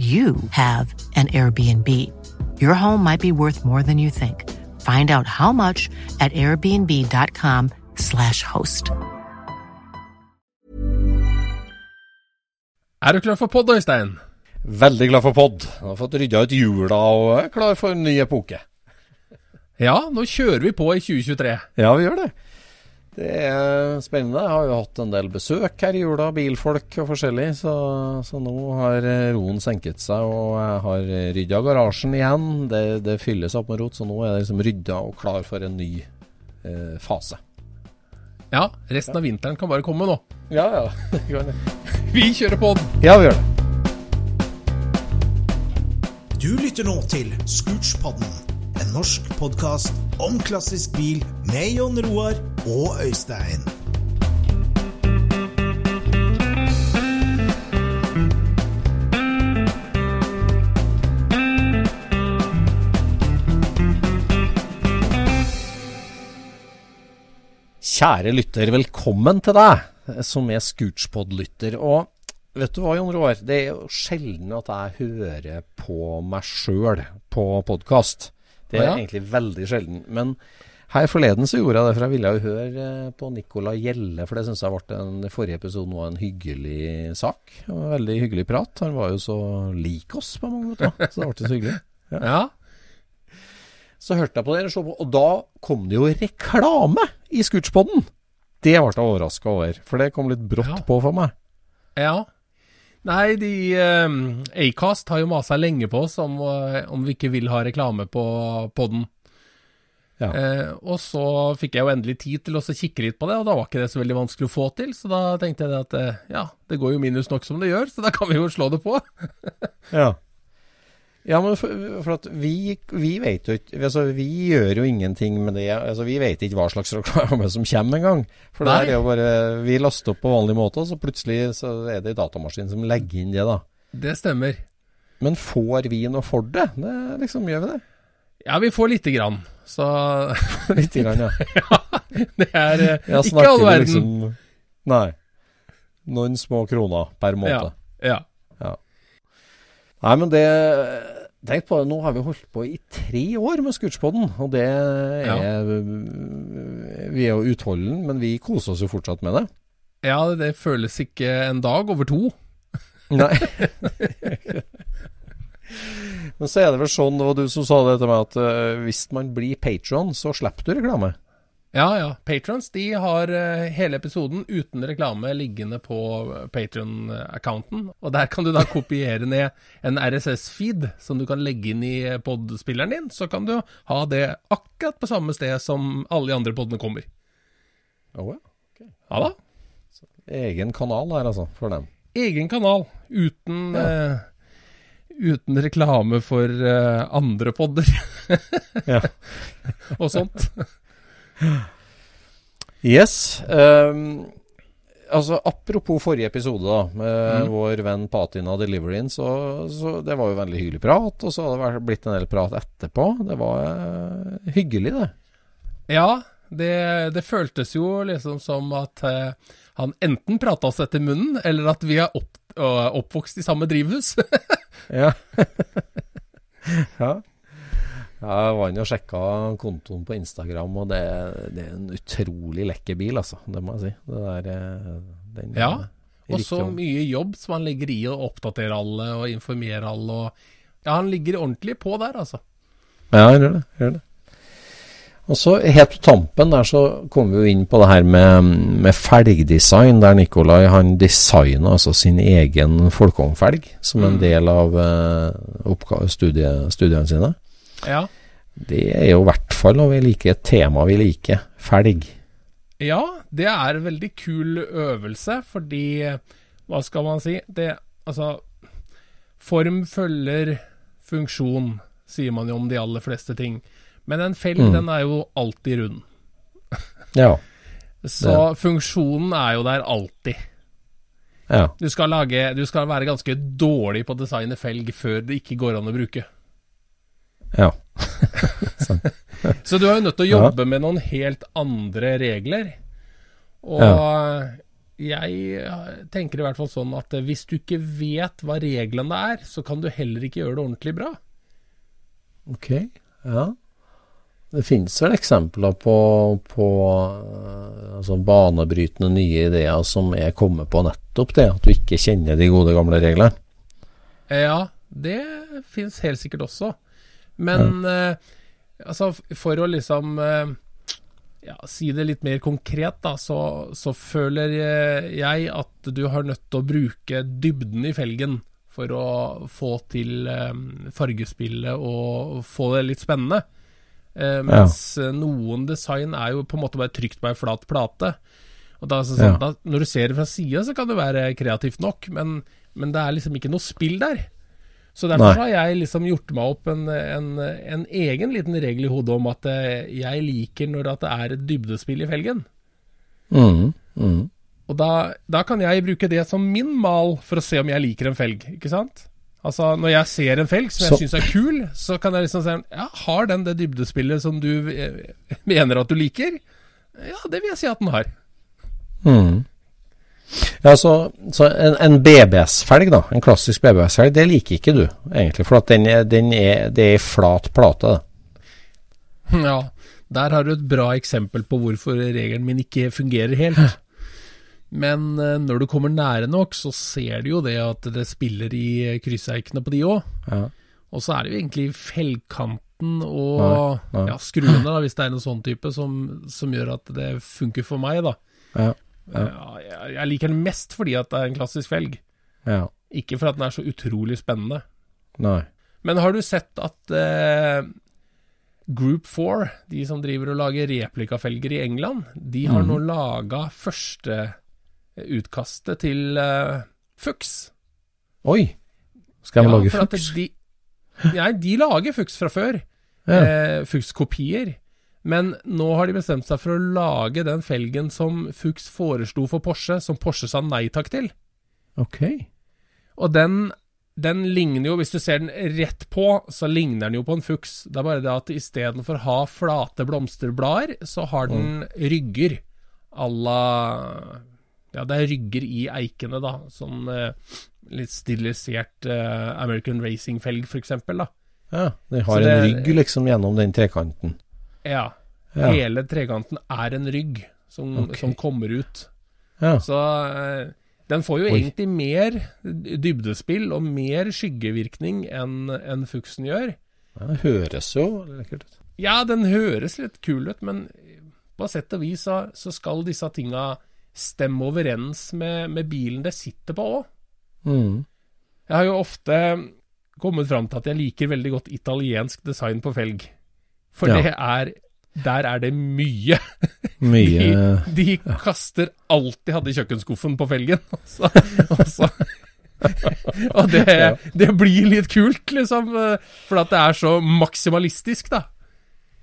you have an Airbnb. Your home might be worth more than you think. Find out how much at airbnb.com/slash host. Er du klar for pod, Øystein? Veldig glad for pod. Har fått rydda ut jula og er klar for en ny epoke. Ja, nå kjører vi på i 2023. Ja, vi gjør det. Det er spennende. Jeg har jo hatt en del besøk her i jula, bilfolk og forskjellig. Så, så nå har roen senket seg, og jeg har rydda garasjen igjen. Det, det fylles opp med rot, så nå er det liksom rydda og klar for en ny eh, fase. Ja, resten av vinteren kan bare komme nå. Ja, ja. Vi kjører på den. Ja, vi gjør det. Du lytter nå til Scootspodden, en norsk podkast om klassisk bil med Jon Roar og Øystein. Kjære lytter, velkommen til deg som er Scootspod-lytter. Og vet du hva, Jon Roar? Det er jo sjelden at jeg hører på meg sjøl på podkast. Det er Ja. egentlig veldig sjelden. Men her forleden så gjorde jeg det, for jeg ville jo høre eh, på Nicola Gjelle. For det syns jeg ble en, forrige episode var en hyggelig sak. En veldig hyggelig prat. Han var jo så lik oss på mange måter, så det ble så hyggelig. Ja. Så hørte jeg på så på, og da kom det jo reklame i Scootspoden. Det ble jeg overraska over, for det kom litt brått Ja. på for meg. ja. Nei, de um, Acast har jo masa lenge på oss om, eh, om vi ikke vil ha reklame på podden. Ja. Eh, og så fikk jeg jo endelig tid til å kikke litt på det, og da var ikke det så veldig vanskelig å få til. Så da tenkte jeg at eh, ja, det går jo minus nok som det gjør, så da kan vi jo slå det på. Ja. Ja, men for, for at vi, vi vet jo ikke altså, Vi gjør jo ingenting med det. Altså, vi vet ikke hva slags reklame som kommer engang. For det er jo bare Vi laster opp på vanlig måte, og så plutselig så er det datamaskinen som legger inn det, da. Det stemmer. Men får vi noe for det? det liksom Gjør vi det? Ja, vi får lite grann. Så Litt grann, ja. ja. det er eh, ikke all verden. Liksom, nei. Noen små kroner per måned. Ja. Nei, men det Tenk på det, nå har vi holdt på i tre år med Scootspoden, og det er Vi er jo utholden, men vi koser oss jo fortsatt med det. ja, det føles ikke en dag over to. Nei. men så er det vel sånn, det var du som sa det til meg, at eh, hvis man blir patron, så slipper du reklame. Ja, ja. Patrons de har eh, hele episoden uten reklame liggende på Patron-accounten. Og der kan du da kopiere ned en RSS-feed som du kan legge inn i pod-spilleren din. Så kan du ha det akkurat på samme sted som alle de andre podene kommer. Oh, ja. Ja da. Egen kanal her, altså, for dem. Egen kanal uten Ja. eh, Uten reklame for uh, andre podder og sånt. Yes. Um, altså Apropos forrige episode, da, med Mm. vår venn Patina Deliveryen, så, så det var jo veldig hyggelig prat. Og så har det blitt en del prat etterpå. Det var uh, hyggelig, det. Ja, det, det føltes jo liksom som at uh, han enten prata oss etter munnen, eller at vi er opp, uh, oppvokst i samme drivhus. Ja. ja. Jeg var inne og sjekka kontoen på Instagram, og det, det er en utrolig lekker bil, altså. Det må jeg si. Det der, eh, den, Ja, eh, og så mye jobb som han legger i å oppdatere alle og informere alle. Og, ja, han ligger ordentlig på der, altså. Ja, gjør det. Gjør det. Og så helt på tampen der så kommer vi jo inn på det her med, med felgdesign, der Nikolai han designa altså sin egen folkevognfelg som en Mm. del av uh, studiene sine. Ja. Det er jo i hvert fall når vi liker et tema vi liker, felg. ja, det er en veldig kul øvelse, fordi Hva skal man si? Det, altså Form følger funksjon, sier man jo om de aller fleste ting. Men en felg, Mm. den er jo alltid rund. Ja. Så funksjonen er jo der alltid. Ja. Du skal, lage, du skal være ganske dårlig på å designe felg før det ikke går an å bruke. Ja. Så du er jo nødt til å Ja. jobbe med noen helt andre regler. Og jeg tenker i hvert fall sånn at hvis du ikke vet hva reglene er, så kan du heller ikke gjøre det ordentlig bra. Ok. Ja. Det finnes vel eksempler på, på eh, altså banebrytende nye ideer som er kommet på nettopp det, at du ikke kjenner de gode gamle reglene. Ja, det finnes helt sikkert også. Men eh, altså, for å liksom eh, ja, si det litt mer konkret, da, så, så føler eh, jeg at du har nødt til å bruke dybden i felgen for å få til eh, fargespillet og få det litt spennende. Eh, mens ja. noen design er jo på en måte bare trykt på ei flat plate. Og da, så, sånn, Ja. da, Når du ser det fra sida, så kan det være kreativt nok, men, men det er liksom ikke noe spill der. Så derfor Nei. har jeg liksom gjort meg opp en, en, en egen liten regel i hodet om at eh, jeg liker når det er et dybdespill i felgen. Mm, mm. Og da, da kan jeg bruke det som min mal for å se om jeg liker en felg, ikke sant? Altså, når jeg ser en felg som jeg syns er kul, så kan jeg liksom si ja, har den det dybdespillet som du eh, mener at du liker? Ja, det vil jeg si at den har. Mm. Ja, så, så en, en BBS-felg, da, en klassisk BBS-felg, det liker ikke du, egentlig. For at den er, den er, det er flat plate. det. Ja, der har du et bra eksempel på hvorfor regelen min ikke fungerer helt. Men eh, når du kommer nære nok, så ser du jo det at det spiller i krysseikene på de òg. Ja. Og så er det jo egentlig fellkanten og Nei, nei. Ja, skruene, da, hvis det er en sånn type, som, som gjør at det funker for meg, da. Ja. Ja, jeg, liker den mest fordi at det er en klassisk felg, ja. ikke for at den er så utrolig spennende. Nei. Men har du sett at eh, Group 4, de som driver og lager replikafelger i England, de har nå laga første utkastet til eh, Fuchs. Oi! Skal de lage Fuchs? De, nei, de lager Fuchs fra før. Ja. Eh, Fuchs-kopier. Men nå har de bestemt seg for å lage den felgen som Fuchs foreslo for Porsche, som Porsche sa nei takk til. Ok. Og den, den ligner jo, hvis du ser den rett på, så ligner den jo på en Fuchs. Det er bare det at istedenfor å ha flate blomsterblader, så har den rygger à la Ja, det er rygger i eikene, da. Sånn eh, litt stilisert eh, American Racing-felg, for eksempel, da. Ja, den har det- en rygg liksom gjennom den trekanten. Ja. Ja. Hele trekanten er en rygg som, okay. som kommer ut. Ja. Så eh, den får jo Oi. egentlig mer dybdespill og mer skyggevirkning enn en Fuchsen gjør. Den høres jo lekkert ut. Ja, den høres litt kul ut, men på sett og vis så, så skal disse tinga stemme overens med, med bilen det sitter på òg. Mm. Jeg har jo ofte kommet fram til at jeg liker veldig godt italiensk design på felg. For Ja. det er Der er det mye. Mye De, de kaster alt de hadde i kjøkkenskuffen på felgen. Og, så, og, det, det blir litt kult, liksom. For at det er så maksimalistisk, da.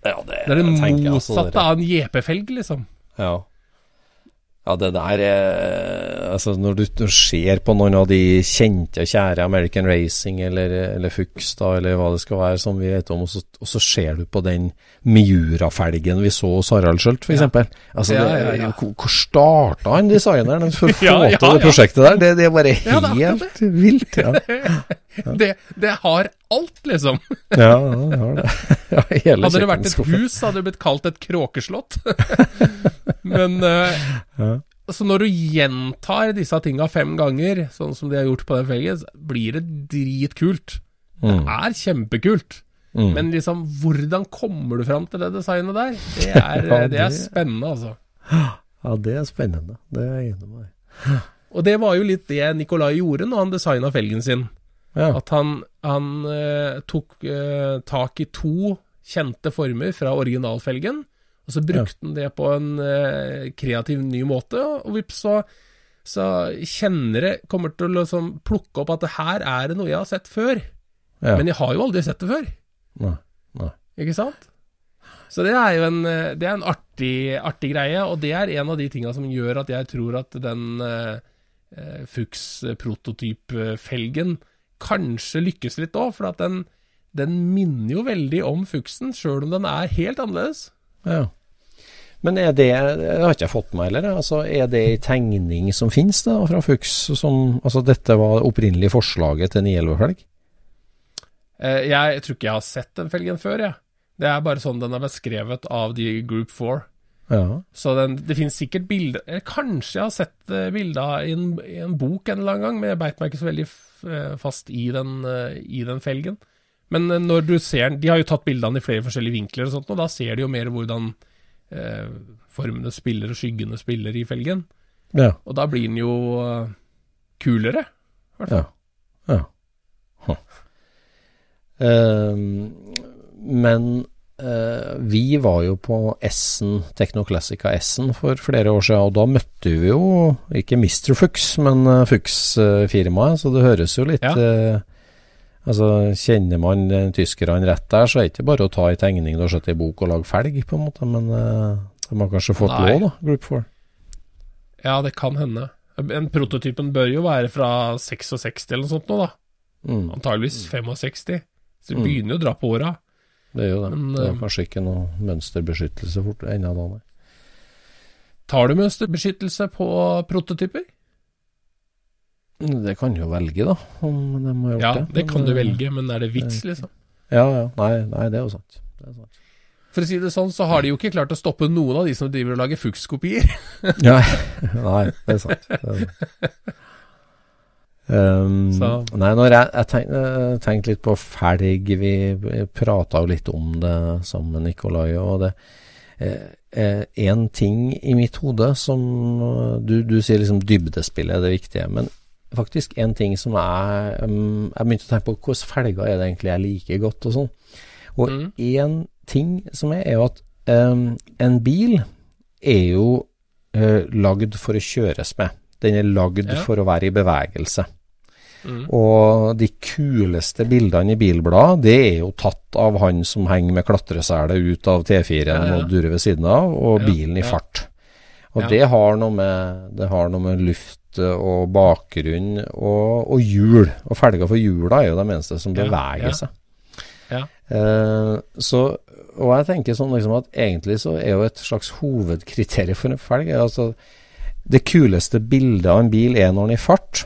Ja, det, Det er det altså, motsatte dere. av en JP-felg, liksom. Ja. Ja, det der er Altså, når du, du ser på noen av de kjente og kjære American Racing eller, eller Fuchs, da, eller hva det skal være, som vi vet om, og så, og så ser du på den Miura-felgen vi så hos Harald Schjølt, f.eks. Ja. Altså, Ja, ja, ja. Hvor, hvor starta han designeren for å få til det prosjektet der? Det, det er bare Ja, det er helt vilt. Ja. Det, det har alt, liksom. ja, ja, det har det. Hadde det vært et hus, hadde det blitt kalt et kråkeslott. Men uh, Ja. så når du gjentar disse tinga fem ganger, sånn som de har gjort på den felgen, blir det dritkult. Det Mm. er kjempekult. Mm. Men liksom, hvordan kommer du fram til det designet der? Det er, Ja, det er spennende, altså. Ja, det er spennende. Det er jeg enig med. Og det var jo litt det Nikolai gjorde når han designa felgen sin. Ja. At han, han eh, tok eh, tak i to kjente former fra originalfelgen, og så brukte han det på en eh, kreativ ny måte, og vips, så, så kjennere kommer til å liksom plukke opp at det her er det noe jeg har sett før. ja. Men jeg har jo aldri sett det før, Nei. Nei. ikke sant? Så det er jo en, eh, det er en artig, artig greie, og det er en av de tinga som gjør at jeg tror at den eh, eh, Fuchs-prototypfelgen kanskje lykkes litt òg, for at den, den minner jo veldig om Fuchsen, sjøl om den er helt annerledes. Ja. Men er det Det har ikke jeg fått med meg heller. Altså, er det ei tegning som finnes da, fra Fuchs? Som, altså, dette var det opprinnelige forslaget til 911-felg? Eh, jeg tror ikke jeg har sett den felgen før, jeg. Det er bare sånn den er beskrevet av de Group 4. Ja. Så den, det finnes sikkert bilder Kanskje jeg har sett uh, bilder i, en- i en bok en eller annen gang, men jeg beit meg ikke så veldig eh, fast i den, eh, i den felgen. Men eh, når du ser den De har jo tatt bildene i flere forskjellige vinkler og sånt, og da ser de jo mer hvordan eh, formene spiller og skyggene spiller i felgen. Ja. Og da blir den jo eh, kulere. i hvert fall. ja. ja. Huh. Uh, men uh, vi var jo på S-en, Technoclassica Essen for flere år siden, og da møtte vi jo ikke Mr. Fuchs, men uh, Fuchs-firmaet, så det høres jo litt Ja. Eh, Altså, Kjenner man tyskerne rett der, så er det ikke bare å ta en tegning og sette sett i bok og lage felg, på en måte, men eh, de har kanskje fått Nei. lov, da, Group 4. Ja, det kan hende. En prototypen bør jo være fra 66 eller noe sånt nå, da. Mm, Antageligvis 65. Så det Mm. begynner jo å dra på åra. det jo det. Men, det er eh, kanskje ikke noe mønsterbeskyttelse fort ennå da, nei. Tar du mønsterbeskyttelse på prototyper? Det kan du jo velge, da, om de har gjort Ja, det. det kan du eh, velge, men er det vits, liksom? Ja, ja. Nei, nei, det er jo sant. Det er sant. For å si det sånn, så har de jo ikke klart å stoppe noen av de som driver og lager Fuchs-kopier. Ja, nei, det er sant. Det er sant. Um, Nei, når jeg, jeg tenkte, jeg litt på felg Vi prata jo litt om det sammen, Nikolai. Og det eh, En ting i mitt hode som Du, du sier liksom dybdespillet er det viktige. Men faktisk en ting som jeg um, Jeg begynte å tenke på hvilke felger er det egentlig jeg liker godt, og sånn. Og Mm. ting som er, er jo at um, en bil er jo uh, lagd for å kjøres med. Den er lagd Ja. for å være i bevegelse. Mm. Og de kuleste bildene i bilbladet, det er jo tatt av han som henger med klatresele ut av T4-en Ja, ja. og durer ved siden av, og bilen i fart. Og det, har noe med, det har noe med luft og bakgrunn og, og hjul. Og felger for hjula er jo de eneste som beveger ja. seg. Ja. Uh, så, og jeg tenker sånn liksom at egentlig så er jo et slags hovedkriterium for en felg altså Det kuleste bildet av en bil er når den er i fart.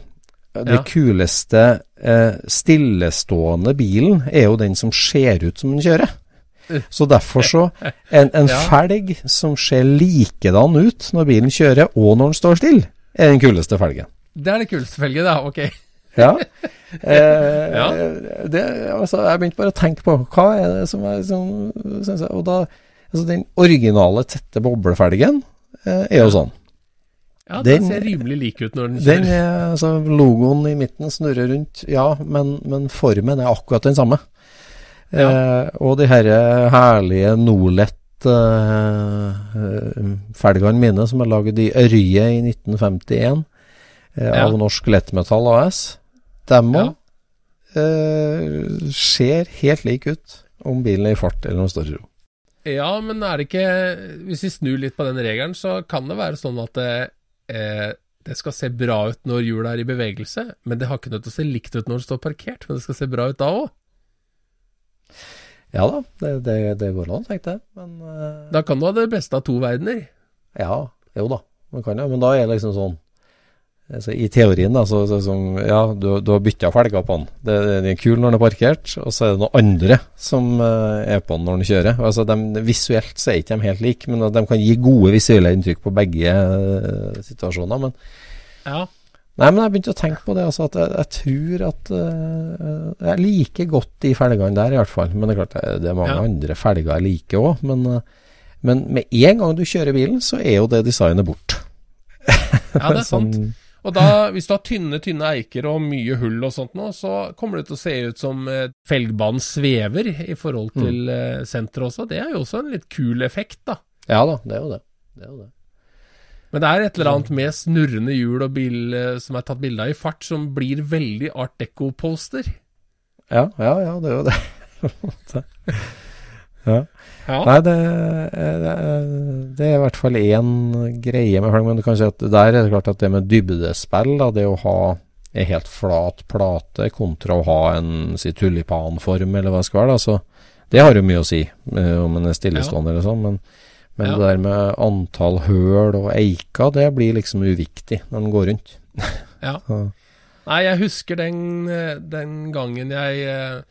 Det kuleste uh, stillestående bilen er jo den som ser ut som den kjører. Så derfor så En, en Ja. felg som ser likedan ut når bilen kjører og når den står stille, er den kuleste felgen. Det er det kuleste felget, da. Ok. Ja. Eh, Ja. Det, altså, jeg begynte bare å tenke på hva er det som er liksom, synes jeg, Og da altså Den originale tette boblefelgen eh, er jo sånn. Ja, Den- den ser rimelig lik ut når den Den er, altså Logoen i midten snurrer rundt, ja, men, men formen er akkurat den samme. Eh, og de her herlige Nolett eh, felgene mine som er laget i Ørje i 1951 eh, Ja. av Norsk Lettmetall AS, dem Ja. eh, ser helt like ut om bilen er i fart eller om den står i ro. Ja, men er det ikke Hvis vi snur litt på den regelen, så kan det være sånn at det, eh, det skal se bra ut når hjulet er i bevegelse, men det har ikke nødt til å se likt ut når det står parkert, men det skal se bra ut da òg. Ja da, det, det, det går an, tenkte jeg. Men uh, Da kan du ha det beste av to verdener. ja, jo da. Man kan jo, men da er det liksom sånn altså, I teorien, da, så, så, som, ja, du, du har bytta felger på den. Det, det er kul når den er parkert, og så er det noen andre som uh, er på den når den kjører. Altså, de, visuelt så er ikke de helt like, men de kan gi gode visuelle inntrykk på begge uh, situasjoner. Men Ja. Nei, men jeg begynte å tenke på det, altså, at jeg, jeg tror at uh, Jeg liker godt de felgene der, i hvert fall. Men det er klart, det, er mange Ja. andre felger jeg liker òg. Men, uh, men med en gang du kjører bilen, så er jo det designet bort. ja, det er sant. Sånn- Og da, hvis du har tynne, tynne eiker og mye hull og sånt nå, så kommer det til å se ut som eh, felgbanen svever i forhold til eh, senteret også. Det er jo også en litt kul effekt, da. Ja da, det er jo det. det, er jo det. Men det er et eller annet med snurrende hjul og bil eh, som er tatt bilde av i fart, som blir veldig art deco-poster. Ja, ja, ja, det er jo det. Ja. Ja. Nei, det, det, det er i hvert fall én greie med felg, men du kan si at der er det klart at det med dybdespill, da, det å ha en helt flat plate kontra å ha en si, tulipanform, eller hva det skal være, da, så det har jo mye å si eh, om en er stillestående eller sånn, men, men Ja. det der med antall høl og eiker, det blir liksom uviktig når den går rundt. Ja. Nei, jeg husker den, eh, den gangen jeg eh,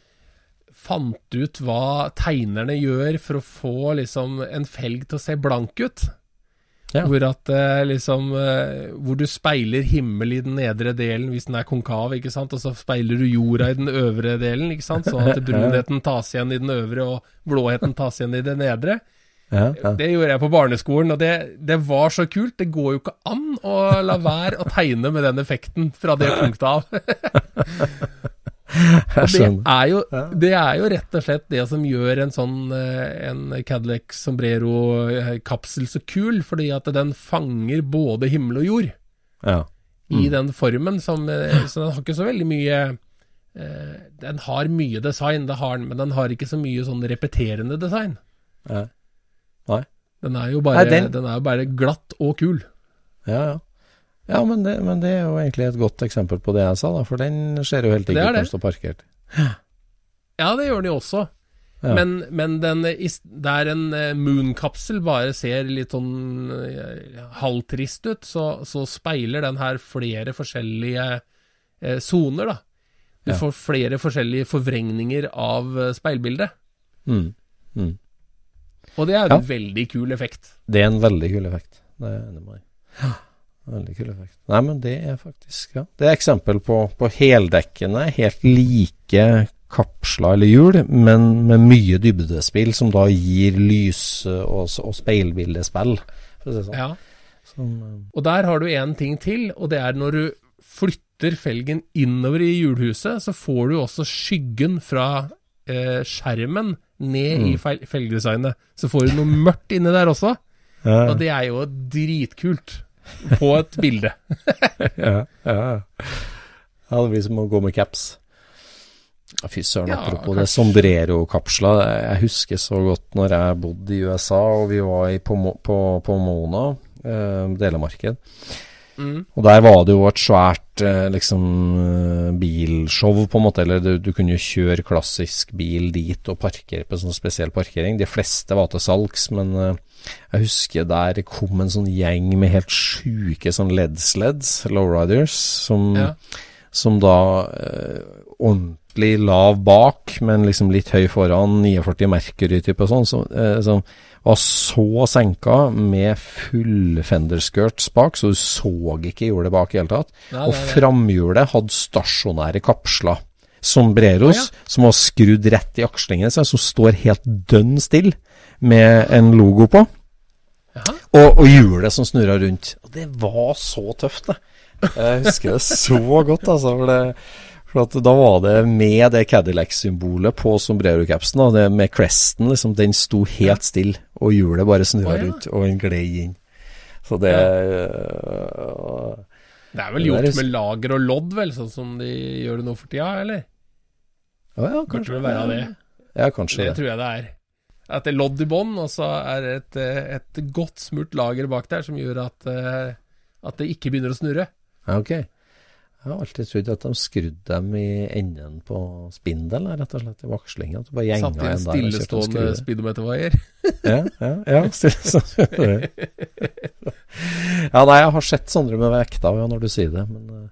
fant ut hva tegnerne gjør for å få liksom en felg til å se blank ut. Ja. Hvor at eh, liksom eh, Hvor du speiler himmel i den nedre delen hvis den er konkav, ikke sant, og så speiler du jorda i den øvre delen, ikke sant, sånn at brunheten tas igjen i den øvre og blåheten tas igjen i det nedre. Ja, ja. Det gjorde jeg på barneskolen, og det, det var så kult. Det går jo ikke an å la være å tegne med den effekten fra det punktet av. Og det er, jo, det er jo rett og slett det som gjør en sånn eh, en Cadillac Sombrero-kapsel så kul, fordi at den fanger både himmel og jord Ja. i den formen. Som, eh, så den har ikke så veldig mye eh, Den har mye design, det har den, men den har ikke så mye sånn repeterende design. Ja. Nei. Den er jo bare, Nei, den- den er bare glatt og kul. Ja, ja. Ja, men det, men det er jo egentlig et godt eksempel på det jeg sa, da, for den ser jo helt ikke ut når den står parkert. Ja, det gjør den jo også. Ja. Men, men den, der en eh, Moon-kapsel bare ser litt sånn eh, halvtrist ut, så, så speiler den her flere forskjellige eh, da. Du Ja. får flere forskjellige forvrengninger av eh, speilbildet. Mm. Mm. Og det er en Ja. veldig kul effekt. Det er en veldig kul effekt. Det er enig med deg. Veldig kul effekt. Nei, men det er faktisk ja. Det er eksempel på, på heldekkende, helt like kapsler eller hjul, men med mye dybdespill, som da gir lys- og, og speilbildespill, for å si det sånn. Ja. Som, eh, Og der har du en ting til, og det er når du flytter felgen innover i hjulhuset, så får du også skyggen fra eh, skjermen ned i Mm. i felgedesignet. Så får du noe mørkt inni der også, ja, og det er jo dritkult på et bilde. ja, ja, det blir som å gå med caps. Fy søren, Ja, apropos det kanskje. sombrero-kapsler. Jeg husker så godt når jeg bodde i USA, og vi var i på, på Mona, eh, delemarked. Mm. Og der var det jo et svært eh, liksom eh, bilshow, på en måte. Eller du, du kunne jo kjøre klassisk bil dit og parkere på en sånn spesiell parkering. De fleste var til salgs, men eh, jeg husker der kom en sånn gjeng med helt sjuke sånn LED-sleds, lowriders, som, Ja. som da eh, ordentlig lav bak, men liksom litt høy foran, 49 Mercury-type og sånn, Så, eh, som var så senka med full fenderskirts bak, så du så ikke hjulet bak i hele tatt. Nei, og framhjulet hadde stasjonære kapsler. Sombreros, Å, ja. som var skrudd rett i akslingene, så- som står helt dønn still, med en logo på. Og, og hjulet som snurra rundt. Og det var så tøft, det. Jeg husker det så godt, altså. For, det, for at da var det med det Cadillac-symbolet på sombrero-capsen, og det med cresten, liksom, den sto helt stille, og hjulet bare snurra oh, ja. rundt, og den gled inn. Så det øh, Det er vel gjort er- med lager og lodd, vel, sånn som de gjør det nå for tida, eller? Ja, ja, Kanskje det være det. Ja, kanskje Det det. tror jeg det er. At det er lodd i bånn, og så er det et, eh, et godt smurt lager bak der som gjør at eh, At det ikke begynner å snurre. Ja, ok. Jeg har alltid trodd at de skrudde dem i enden på spindelen, rett og slett, i vakslinga. En stillestående speedometervaier. Ja, ja, ja. stille- ja, nei, jeg har sett sånne med vekta ja, når du sier det, men eh,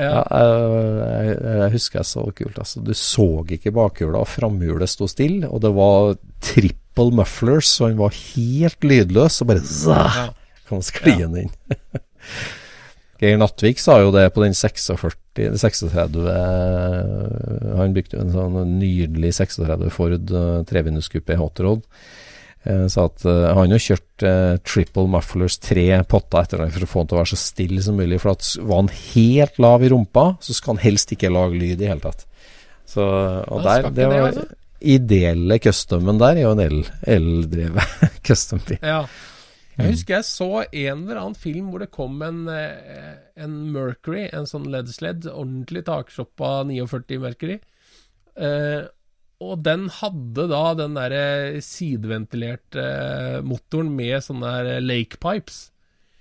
ja, Ja. jeg, jeg, husker jeg så kult. Altså, du så ikke bakhjula, og framhjulet sto stille, og det var triple mufflers, så han var helt lydløs, og bare zah, Ja. kom skliende inn. Geir Nattvik sa jo det på den 46, 36 eh, Han bygde en sånn nydelig 36 Ford uh, trevinduskuppe hot rod. Eh, sa at eh, han har kjørt eh, triple mufflers tre potter etter hverandre for å få han til å være så stille som mulig. For at var han helt lav i rumpa, så skal han helst ikke lage lyd i det hele tatt. Så, og der, det var altså? ideelle customen der, er jo en el- eldrevet custom-bil. Ja. Mm. Jeg husker jeg så en eller annen film hvor det kom en, eh, en Mercury, en sånn LED-sled, ordentlig taksjoppa 49 Mercury. Eh, og den hadde da den derre sideventilerte eh, motoren med sånne der lake pipes.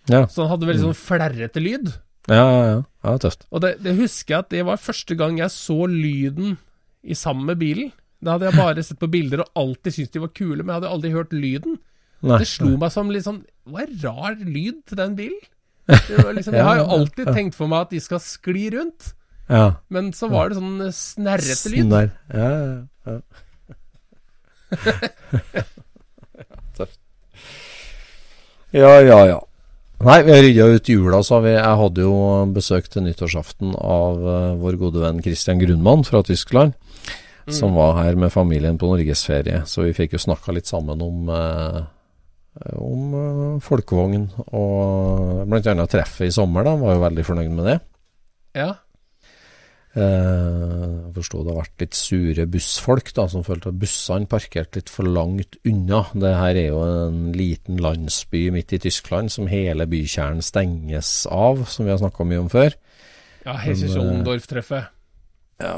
Ja. Så den hadde veldig sånn flerrete lyd. Ja, ja, ja. ja tøft. Og det, det husker jeg at det var første gang jeg så lyden i sammen med bilen. Da hadde jeg bare sett på bilder og alltid syntes de var kule, men jeg hadde aldri hørt lyden. Nei. Det slo meg som litt sånn Hva er rar lyd til den bilen? Liksom, jeg har jo alltid tenkt for meg at de skal skli rundt, Ja. men så var det sånn snerrete lyd. Snerr. Ja, ja, ja. Ja, ja, ja. Nei, vi har rydda ut jula, sa vi. Jeg hadde jo besøk til nyttårsaften av eh, vår gode venn Christian Grunmann fra Tyskland. Som var her med familien på norgesferie. Så vi fikk jo snakka litt sammen om eh, om eh, folkevogn og blant annet treffet i sommer. Da var jo veldig fornøyd med det. Ja. Eh, Jeg forsto det har vært litt sure bussfolk da, som følte at bussene parkerte litt for langt unna. Det her er jo en liten landsby midt i Tyskland som hele bykjernen stenges av, som vi har snakka mye om før. ja Hessich-Ollendorf-treffet. Ja.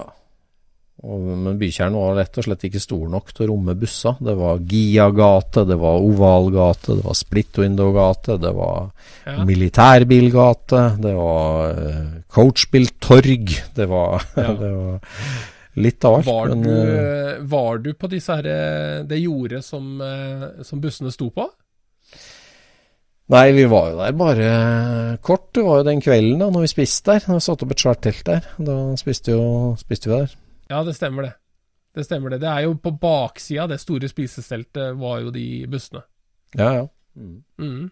Og, men bykjernen var rett og slett ikke stor nok til å romme busser. Det var Gia-gate, det var Ovalgate, det var Split Window-gate, det var Ja. militærbilgate, det var uh, coachbiltorg, det var, Ja. det var litt av alt. Var, men, du, eh, var du på disse her, eh, det jordet som, eh, som bussene sto på? Nei, vi var jo der bare kort. Det var jo den kvelden da når vi spiste der. Da vi satte opp et svært telt der. Da spiste, jo, spiste vi der. Ja, det stemmer det. Det stemmer det. Det er jo på baksida av det store spisesteltet var jo de bussene. Ja, ja. Mm.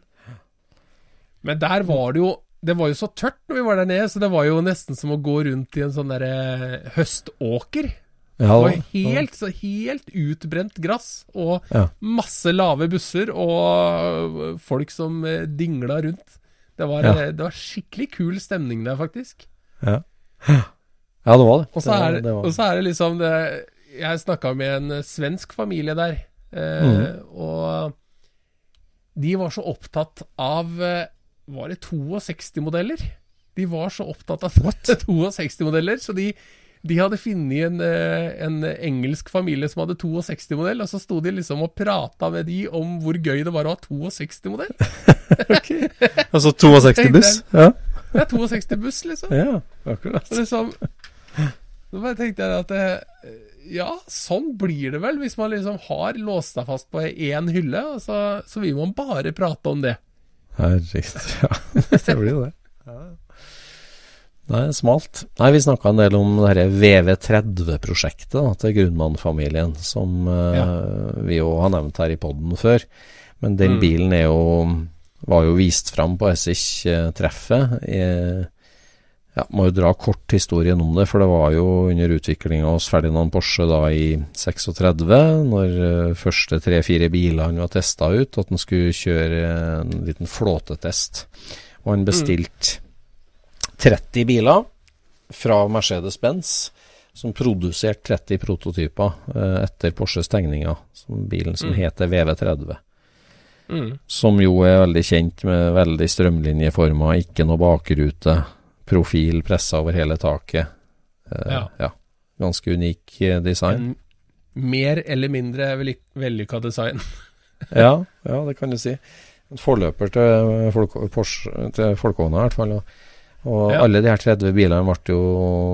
Men der var det jo Det var jo så tørt når vi var der nede, så det var jo nesten som å gå rundt i en sånn derre høståker. Det var helt, så helt utbrent gress, og Ja. masse lave busser, og folk som eh, dingla rundt. Det var, Ja. eh, det var skikkelig kul stemning der, faktisk. Ja. Ja, det var det. Og så er, det, det er det liksom det, Jeg snakka med en eh, svensk familie der, eh, mm. og de var så opptatt av eh, Var det 62-modeller? De var så opptatt av 62-modeller, så de, de hadde funnet en, eh, en engelsk familie som hadde 62-modell, og så sto de liksom og prata med de om hvor gøy det var å ha 62-modell. Altså 62 buss? Ja. Det er 62-buss, liksom. ja, akkurat. Så liksom Så bare tenkte jeg at det, Ja, sånn blir det vel hvis man liksom har låst seg fast på én hylle, så, så vil man bare prate om det. Herregud. Ja, det blir jo det. Nei, smalt. Nei, vi snakka en del om det her VV30-prosjektet da, til Grunnmann-familien, som eh, vi jo har nevnt her i poden før. Men den Mm. bilen er jo var jo vist fram på Essich-treffet. i- Ja, må jo dra kort historien om det, for det var jo under utviklinga hos Ferdinand Porsche da i 36, når eh, første tre-fire bilene var testa ut, at han skulle kjøre en liten flåtetest. Og han bestilte 30 biler fra Mercedes-Benz, som produserte 30 prototyper eh, etter Porsches tegninger, som bilen som Mm. heter VV30 Mm. som jo er veldig kjent med veldig strømlinjeforma, ikke noe bakrute, profil pressa over hele taket. Ja. Ja. Ganske unik eh, design. En mer eller mindre velly- vellykka design. Ja, ja, det kan du si. en forløper til, Porsche, til Folkehånda, i hvert fall. Og, Ja. alle de her 30 bilene ble jo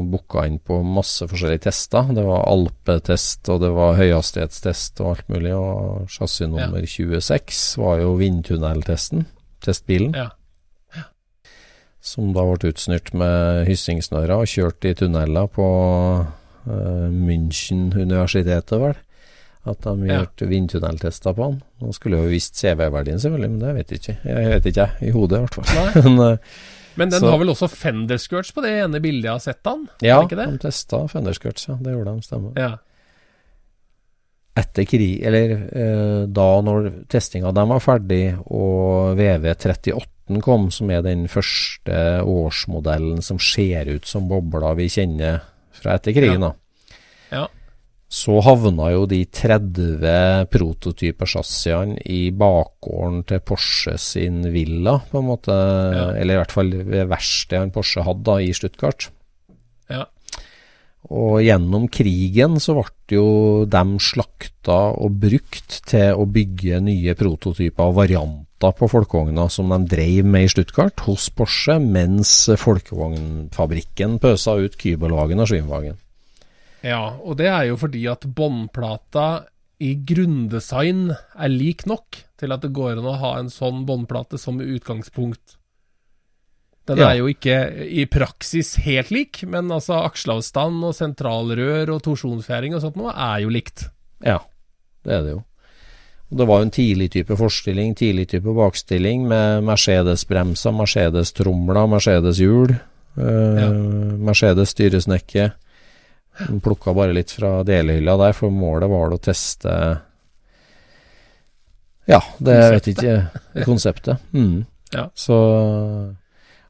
booka inn på masse forskjellige tester. Det var alpetest, og det var høyhastighetstest og alt mulig. Og chassis nummer 26 var jo vindtunneltesten, testbilen. Ja. Som da ble utstyrt med hyssingsnører og kjørt i tunneler på uh, München-universitetet, vel. At de Ja. gjorde vindtunneltester på han. Nå skulle jo visst CV-verdien, selvfølgelig, men det vet jeg ikke. Jeg vet ikke, jeg. I hodet, i hvert fall. Men, uh, Men den Så- har vel også fenderskirts på det ene bildet jeg har sett han? ja, det de testa fenderskirts, ja. Det gjorde de, stemmer. Ja. Etter krig, eller eh, da når testinga dem var ferdig og VV38 kom, som er den første årsmodellen som ser ut som bobla vi kjenner fra etter krigen, da. Ja. Så havna jo de 30 prototyper-chassisene i bakgården til Porsche sin villa, på en måte. Ja. Eller i hvert fall ved verkstedet han Porsche hadde da, i Stuttgart. Ja. Og gjennom krigen så ble jo dem slakta og brukt til å bygge nye prototyper og varianter på folkevogna som de drev med i Stuttgart hos Porsche, mens folkevognfabrikken pøsa ut Kybelwagen og Schwimwagen. ja, og det er jo fordi at båndplata i grunndesign er lik nok til at det går an å ha en sånn båndplate som utgangspunkt. Den Ja. er jo ikke i praksis helt lik, men altså aksjeavstand og sentralrør og torsjonsfjæring og sånt noe er jo likt. Ja, det er det jo. Det var jo en tidlig type forstilling, tidlig type bakstilling med Mercedes-bremser, Mercedes-tromler, Mercedes-hjul, eh, Ja. Mercedes-styresnekke. De Plukka bare litt fra delehylla der, for målet var å teste Ja, det vet jeg ikke Konseptet. Mm. Ja. Så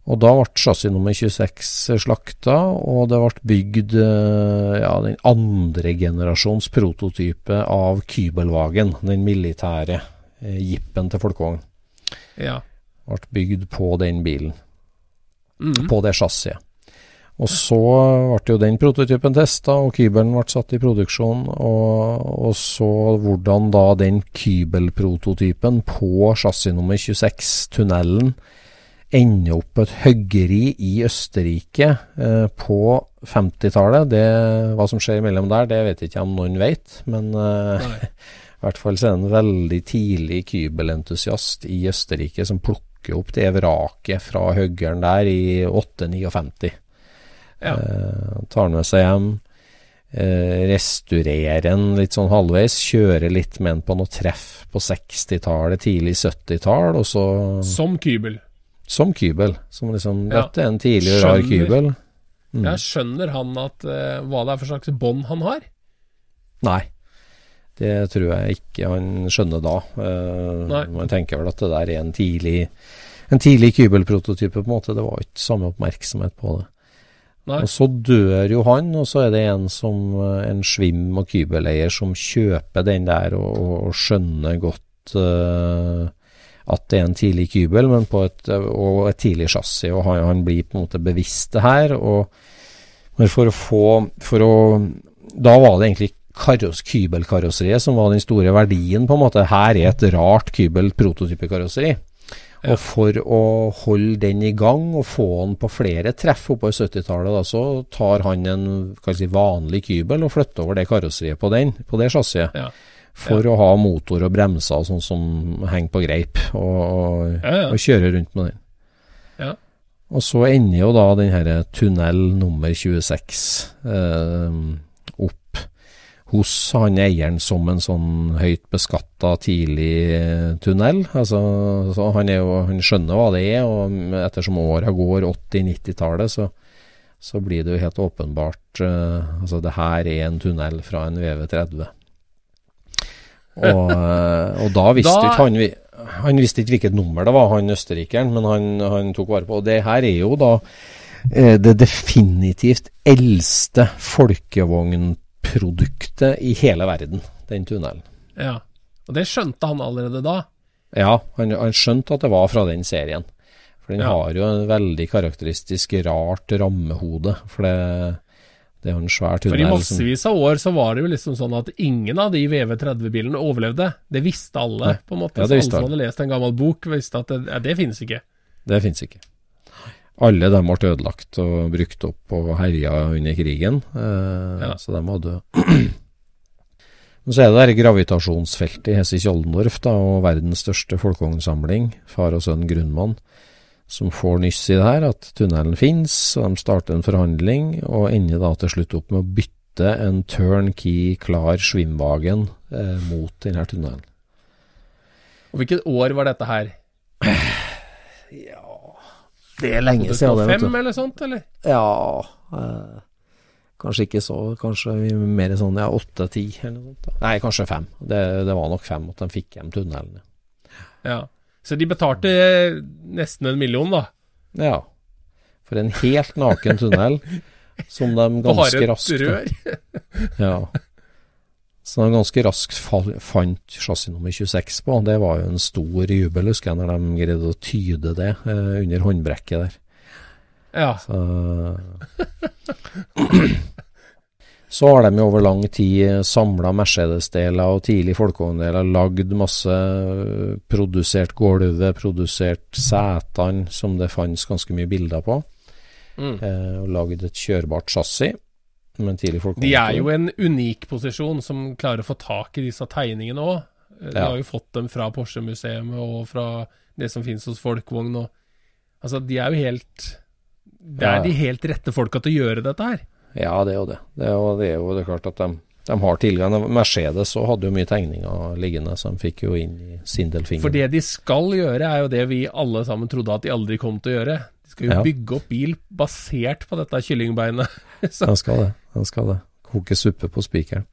Og da ble chassis nummer 26 slakta, og det ble bygd eh, ja, den andre generasjons prototype av Kybelwagen, den militære eh, jeepen til folkevogn. Ja. Ble bygd på den bilen, Mm. på det chassiset. Og så ble jo den prototypen testa, og Kybelen ble satt i produksjon. Og, og så hvordan da den Kybel-prototypen på chassis nummer 26, tunnelen, ender opp på et høggeri i Østerrike eh, på 50-tallet. Hva som skjer imellom der, det vet jeg ikke om noen vet, men eh, i hvert fall så er det en veldig tidlig kybelentusiast i Østerrike som plukker opp det vraket fra høggeren der i 859. Ja. Eh, tar med seg hjem, eh, restaurerer den litt sånn halvveis, kjører litt med den på noe treff på 60-tallet, tidlig 70-tall, og så Som kybel. Som kybel. Som liksom Ja. Dette er en tidlig rar kybel. Mm. Ja, skjønner han at uh, hva det er for slags bånd han har? Nei. Det tror jeg ikke han skjønner da. Uh. Man tenker vel at det der er en tidlig En tidlig kybelprototype, på en måte. Det var ikke samme oppmerksomhet på det. Nei. Og så dør jo han, og så er det en som eh, en svim- og kybeleier som kjøper den der og, og, og skjønner godt eh, at det er en tidlig kybel, men på et, og et tidlig chassis, og han, han blir på en måte bevisst det her. og men for å få for å, Da var det egentlig karos, kybelkarosseriet som var den store verdien, på en måte. Her er et rart kybel-prototypekarosseri. Ja. Og for å holde den i gang og få den på flere treff oppover 70-tallet, så tar han en si, vanlig kybel og flytter over det karosseriet på den, på det chassiset. Ja. For å ha motor og bremser og sånn som henger på greip, og, og, Ja, ja. og kjøre rundt med den. Ja. Og så ender jo da den her tunnel nummer 26 eh, opp hos han eieren som en sånn høyt beskatta tidlig tunnel. Altså, så han, jo, han skjønner hva det er, og ettersom åra går, 80-90-tallet, så, så blir det jo helt åpenbart eh, Altså, det her er en tunnel fra en VV30. Og, eh, og da visste Da- ikke han Han visste ikke hvilket nummer det var, han østerrikeren, men han, han tok vare på Og det her er jo da eh, det definitivt eldste folkevognproduktet i hele verden, den tunnelen. Ja. Og det skjønte han allerede da. Ja, han, han skjønte at det var fra den serien. For den Ja. har jo en veldig karakteristisk rart rammehode. For det, Det er jo en svær For i tunnel. massevis av år så var det jo liksom sånn at ingen av de VV30-bilene overlevde. Det visste alle, på en måte. Ja, alle som hadde lest en gammel bok, visste at det, ja, det finnes ikke. Det finnes ikke. Alle dem ble ødelagt og brukt opp og herja under krigen. Eh, Ja. Så de hadde Men så er det der gravitasjonsfeltet i Hesse-Kjoldendorf, da, og verdens største folkevognsamling, far og sønn Grunnmann, som får nyss i det her, at tunnelen finnes, og de starter en forhandling, og ender da til slutt opp med å bytte en turnkey klar Schwimwagen eh, mot denne tunnelen. Og hvilket år var dette her? Ja Det er lenge siden det, 2005 eller sånt, eller? Ja eh, Kanskje ikke så, kanskje mer sånn ja, åtte-ti eller noe sånt. Nei, kanskje fem. Det, det var nok fem at de fikk hjem tunnelen. Ja. Så de betalte nesten en million, da. Ja. For en helt naken tunnel som de ganske raskt. Ja. Så de ganske raskt fant chassis nummer 26 på. Det var jo en stor jubel, husker jeg, når de greide å tyde det eh, under håndbrekket der. Ja. Så, så har de over lang tid samla Mercedes-deler og tidlig folkevogndeler, lagd masse øh, produsert gulvet, produsert setene, som det fantes ganske mye bilder på, Mm. eh, og lagd et kjørbart chassis. Men tidlig folkevogn De er jo en unik posisjon som klarer å få tak i disse tegningene òg. De Ja. har jo fått dem fra Porsche-museet og fra det som finnes hos Folkevogn. Og, altså, de er jo helt Det er Ja. de helt rette folka til å gjøre dette her. Ja, det er jo det. Det er jo, det er jo det er klart at de, de har tilgang. Mercedes hadde jo mye tegninger liggende, så de fikk jo inn i Sindelfingeren. For det de skal gjøre, er jo det vi alle sammen trodde at de aldri kom til å gjøre. De skal jo Ja. bygge opp bil basert på dette kyllingbeinet. Så, De skal det. De skal det. Koke suppe på spikeren.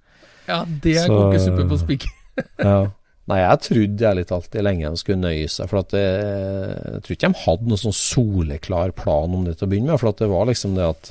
ja, det er Så- kokesuppe på spikeren. Ja. Nei, jeg trodde ærlig talt alltid lenge de skulle nøye seg. For at det, jeg tror ikke de hadde noen sånn soleklar plan om det til å begynne med. For at det var liksom det at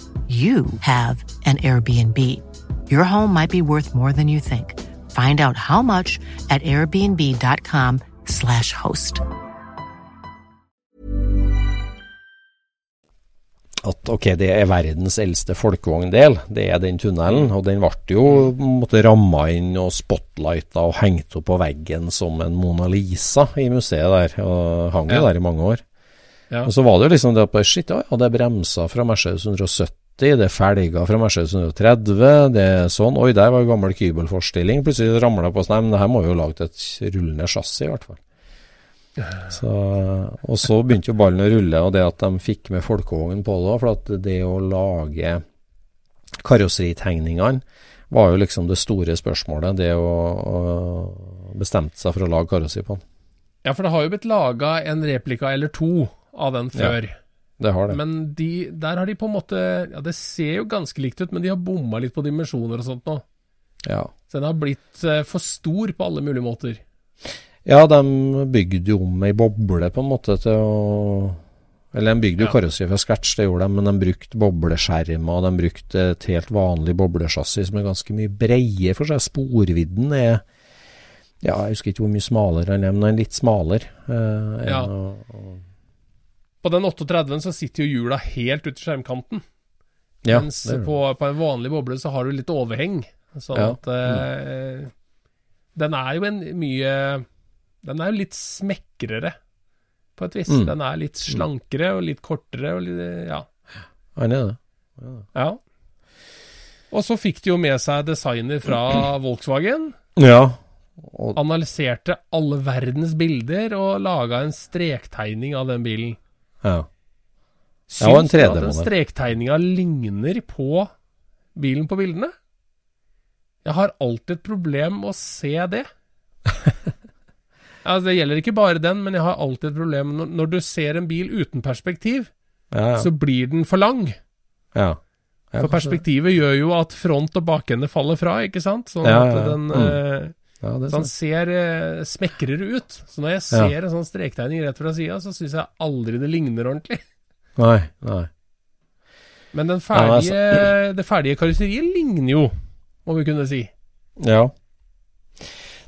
you have an Airbnb. Your home might be worth more than you think. Find out how much at airbnb.com/slash host. at ok, det er verdens eldste folkevogndel, det er den tunnelen. Og den ble jo på ramma inn og spotlighta og hengt opp på veggen som en Mona Lisa i museet der. Og hang jo Ja. der i mange år. Ja. Og så var det jo liksom det at shit, ja, ja, det bremsa fra Mercedes 170, det er felger fra Mercedes 130, det er sånn. Oi, der var gammel kybelforstilling. Plutselig ramla det på oss. nei, men det her må vi jo lage et rullende chassis, i hvert fall. Så, og så begynte jo ballen å rulle, og det at de fikk med folkevognen på det òg. For at det å lage karosseritegningene var jo liksom det store spørsmålet. Det å, å bestemte seg for å lage karosseri på den. Ja, for det har jo blitt laga en replika eller to av den før. Det har det. Men de, der har de på en måte Ja, det ser jo ganske likt ut, men de har bomma litt på dimensjoner og sånt nå. ja. Så den har blitt eh, for stor på alle mulige måter. Ja, de bygde jo om ei boble på en måte til å Eller de bygde jo Ja. karosseri fra scratch, det gjorde de, men de brukte bobleskjermer. De brukte et helt vanlig boblesjassi som er ganske mye breie, for seg. Sporvidden er Ja, jeg husker ikke hvor mye smalere den er, men den er litt smalere. Eh, Ja. å- å- På den 38-en så sitter jo hjula helt ute i skjermkanten. ja, mens på, på en vanlig boble så har du litt overheng. Sånn Ja. at eh, Den er jo en mye Den er jo litt smekrere, på et vis. Mm. Den er litt slankere og litt kortere og litt Ja. Han er det. ja. Og så fikk de jo med seg designer fra Volkswagen. Ja. Og, Analyserte alle verdens bilder og laga en strektegning av den bilen. Ja. Ja, og en Syns du at den 3D-modell. strektegninga ligner på bilen på bildene? Jeg har alltid et problem med å se det. altså, det gjelder ikke bare den, men jeg har alltid et problem når, når du ser en bil uten perspektiv, ja, ja. så blir den for lang. ja. For perspektivet gjør jo at front og bakende faller fra, ikke sant? Sånn at den Mm. Ja, det så han ser eh, smekrere ut. Så når jeg Ja. ser en sånn strektegning rett fra sida, så syns jeg aldri det ligner ordentlig. Nei, nei. Men den Ja, altså- ferdige, det ferdige karosseriet ligner jo, må vi kunne si. Ja.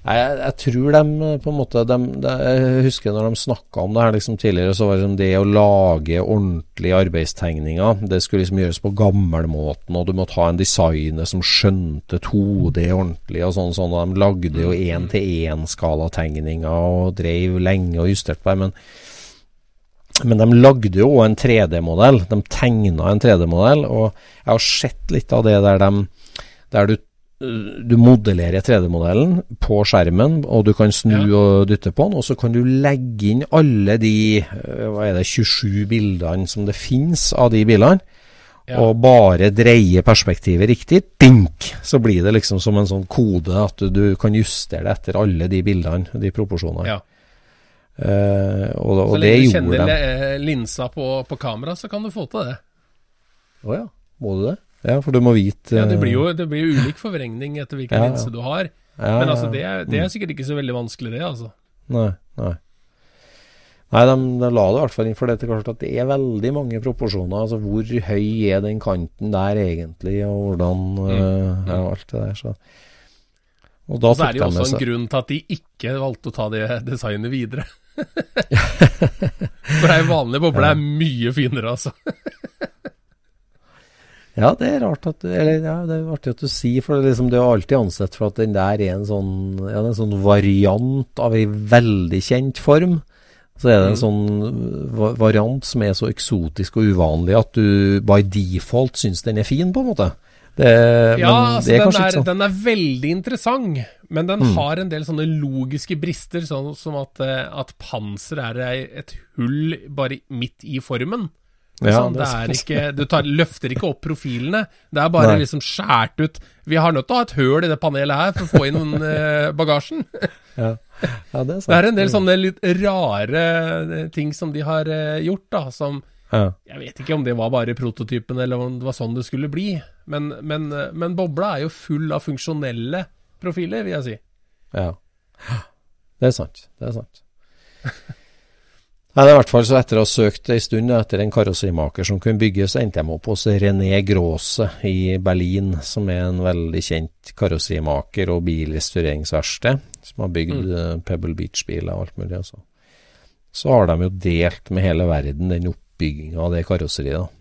Jeg, jeg tror de på en måte de, de, Jeg husker når de snakka om det her liksom tidligere, så var det liksom det å lage ordentlige arbeidstegninger Det skulle liksom gjøres på gammelmåten, og du måtte ha en designer som skjønte 2D ordentlig og sånn. sånn og De lagde jo én-til-én-skalategninger og drev lenge og justerte på det. Men, men de lagde jo en 3D-modell. De tegna en 3D-modell, og jeg har sett litt av det der de der du du modellerer 3D-modellen på skjermen, og du kan snu og dytte på den, og så kan du legge inn alle de eh, hva er det, 27 bildene som det finnes av de bilene, Ja. og bare dreie perspektivet riktig, dink, så blir det liksom som en sånn kode at du, kan justere det etter alle de bildene, de proporsjonene. Ja. Eh, og Så og det lenge du kjenner linsa på, på kamera, så kan du få til det. Å ja, må du det? Ja, for du må vite Ja, det blir jo det blir ulik forvrengning etter hvilken Ja, ja. linse du har. ja, Men altså, det det er sikkert ikke så veldig vanskelig, det, altså. Nei, nei. Nei, de, de la det i hvert fall inn, for det er klart at det er veldig mange proporsjoner. Altså hvor høy er den kanten der egentlig, og hvordan øh, ja, alt det der. Så. Og da Og så er det jo de også en grunn til at de ikke valgte å ta det designet videre. For ei vanlig boble er mye finere, altså. Ja, det er rart at Eller ja, det er artig at du sier, for det er, liksom, det er alltid ansett for at den der er en sånn, ja, er en sånn variant av ei veldig kjent form. Så er det en Mm. sånn variant som er så eksotisk og uvanlig at du by default syns den er fin, på en måte. Det, Ja, altså, den, er, sånn. den er veldig interessant, men den Mm. har en del sånne logiske brister, sånn som at, eh, at panser er et hull bare midt i formen. Ja, sånn, det er er ikke, du tar, løfter ikke opp profilene. Det er bare Nei. liksom skjært ut. Vi har nødt til å ha et høl i det panelet her for å få inn noen, eh, bagasjen. Ja. ja, det er sant. Det er en del sånne litt rare eh, ting som de har eh, gjort, da, som ja. Jeg vet ikke om det var bare prototypen, eller om det var sånn det skulle bli. Men, men, eh, men bobla er jo full av funksjonelle profiler, vil jeg si. Ja. Det er sant. Det er sant. Nei, det i hvert fall så Etter å ha søkt en stund etter en karosserimaker som kunne bygge, så endte jeg opp hos René Gråse i Berlin, som er en veldig kjent karosserimaker og bilrestaureringsverksted, som har bygd mm. Pebble Beach-biler og alt mulig. Også. Så har de jo delt med hele verden den oppbygginga av det karosseriet.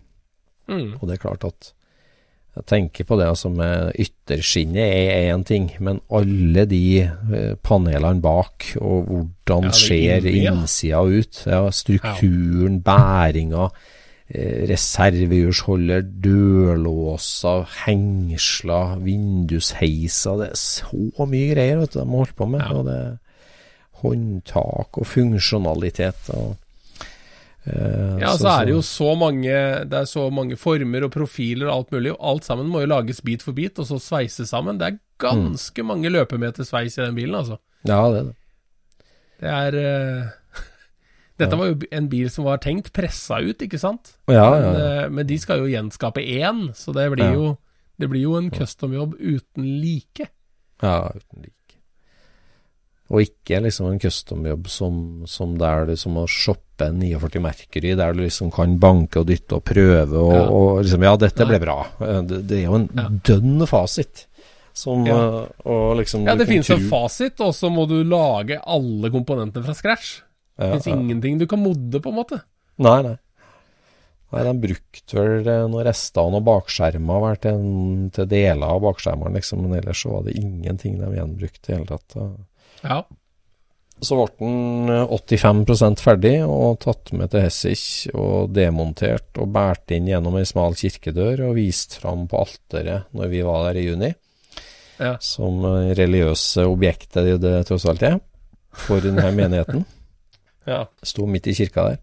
Mm. Og det er klart at jeg tenker på det altså med ytterskinnet er én ting, men alle de eh, panelene bak, og hvordan Ja, ser innsida ut, ja, strukturen, bæringa, eh, reservehjulsholder, dørlåser, hengsler, vindusheiser Det er så mye greier vet du, de holdt på med. Ja. og det Håndtak og funksjonalitet. og eh, Ja, så er det jo så mange Det er så mange former og profiler og alt mulig, og alt sammen må jo lages bit for bit, og så sveises sammen. Det er ganske mange løpemeter sveis i den bilen, altså. Ja, det er det. Det er eh, Dette var jo en bil som var tenkt pressa ut, ikke sant? Ja, ja, Men, ja. eh, men de skal jo gjenskape én, så det blir Ja. jo Det blir jo en customjobb uten like. Ja, uten like. Og ikke liksom en customjobb som, som der du som å shoppe en 49 Mercury, der du liksom kan banke og dytte og prøve og, Ja. og liksom Ja, dette ble bra. Eh, Det, det er jo en Ja. dønn fasit. Som Ja. eh, Og liksom Ja, det finnes en fasit, og så må du lage alle komponentene fra scratch. Det fins ja. ingenting du kan modde, på en måte. Nei, nei. Nei, De brukte vel eh, noen rester av noen bakskjermer til, til deler av bakskjermene, liksom, men ellers så var det ingenting de gjenbrukte i det hele tatt. Ja. Så ble den 85% ferdig og tatt med til Hessich og demontert og båret inn gjennom ei smal kirkedør og vist fram på alteret når vi var der i juni. Ja. Som eh, religiøse objektet det det tross alt er for denne menigheten. Ja. Sto midt i kirka der.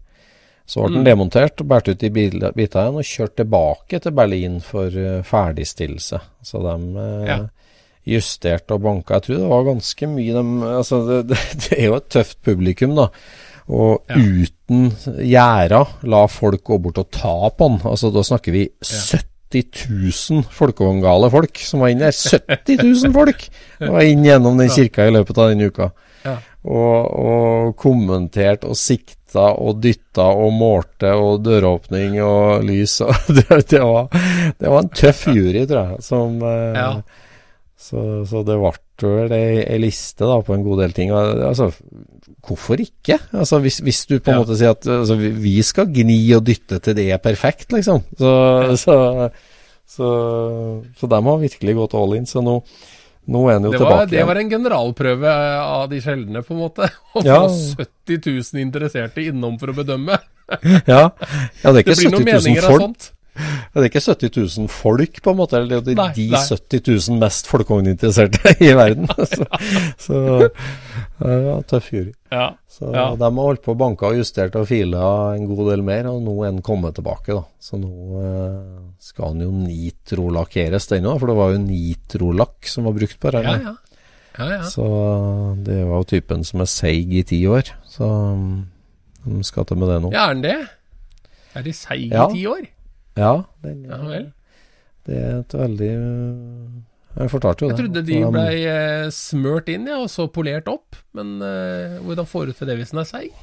Så ble den Mm. demontert og båret ut i biter igjen og kjørt tilbake til Berlin for eh, ferdigstillelse. Så de eh, Ja. Justerte og banka. Jeg tror det var ganske mye de Altså, det, det, det er jo et tøft publikum, da. Og Ja. uten gjerda la folk gå bort og ta på den. Altså, da snakker vi 70 000 folkevogngale folk som var inne der. 70 000 folk var inn gjennom den kirka i løpet av den uka. Ja. Og, og kommentert og sikta og dytta og målte og døråpning og lys og det, det, var, det var en tøff jury, tror jeg, som eh, Ja. Så, så det ble vel ei, liste da, på en god del ting. Altså, hvorfor ikke? Altså, hvis, hvis du på en Ja. måte sier at altså, vi, skal gni og dytte til det er perfekt, liksom. Så, så, så, så de har virkelig gått all in. Så nå, nå er en jo Det tilbake var, det igjen. var en generalprøve av de sjeldne, på en måte. Å Ja. få 70 000 interesserte innom for å bedømme. Ja. ja, det er ikke det 70 000 folk. sånt. Det er ikke 70 000 folk, på en måte. Eller det er Nei, de nei. 70 000 mest folkevogninteresserte i verden. så så var tøff jury. Ja. Så Ja. de har holdt på å banke og justert og fila en god del mer, og nå er den kommet tilbake. da. Så nå eh, skal den jo nitrolakkeres, den òg, for det var jo nitrolakk som var brukt på den. Ja, ja. ja, ja. Så det var jo typen som er seig i ti år. Så mm, de skal til med det nå. ja, er den det? Er de seige Ja. i ti år? Ja, den, Ja vel. det er et veldig øh, Jeg fortalte jo Jeg det. trodde de Så ble eh, smørt inn, ja, og så polert opp. Men uh, hvordan får du til det hvis den er seig?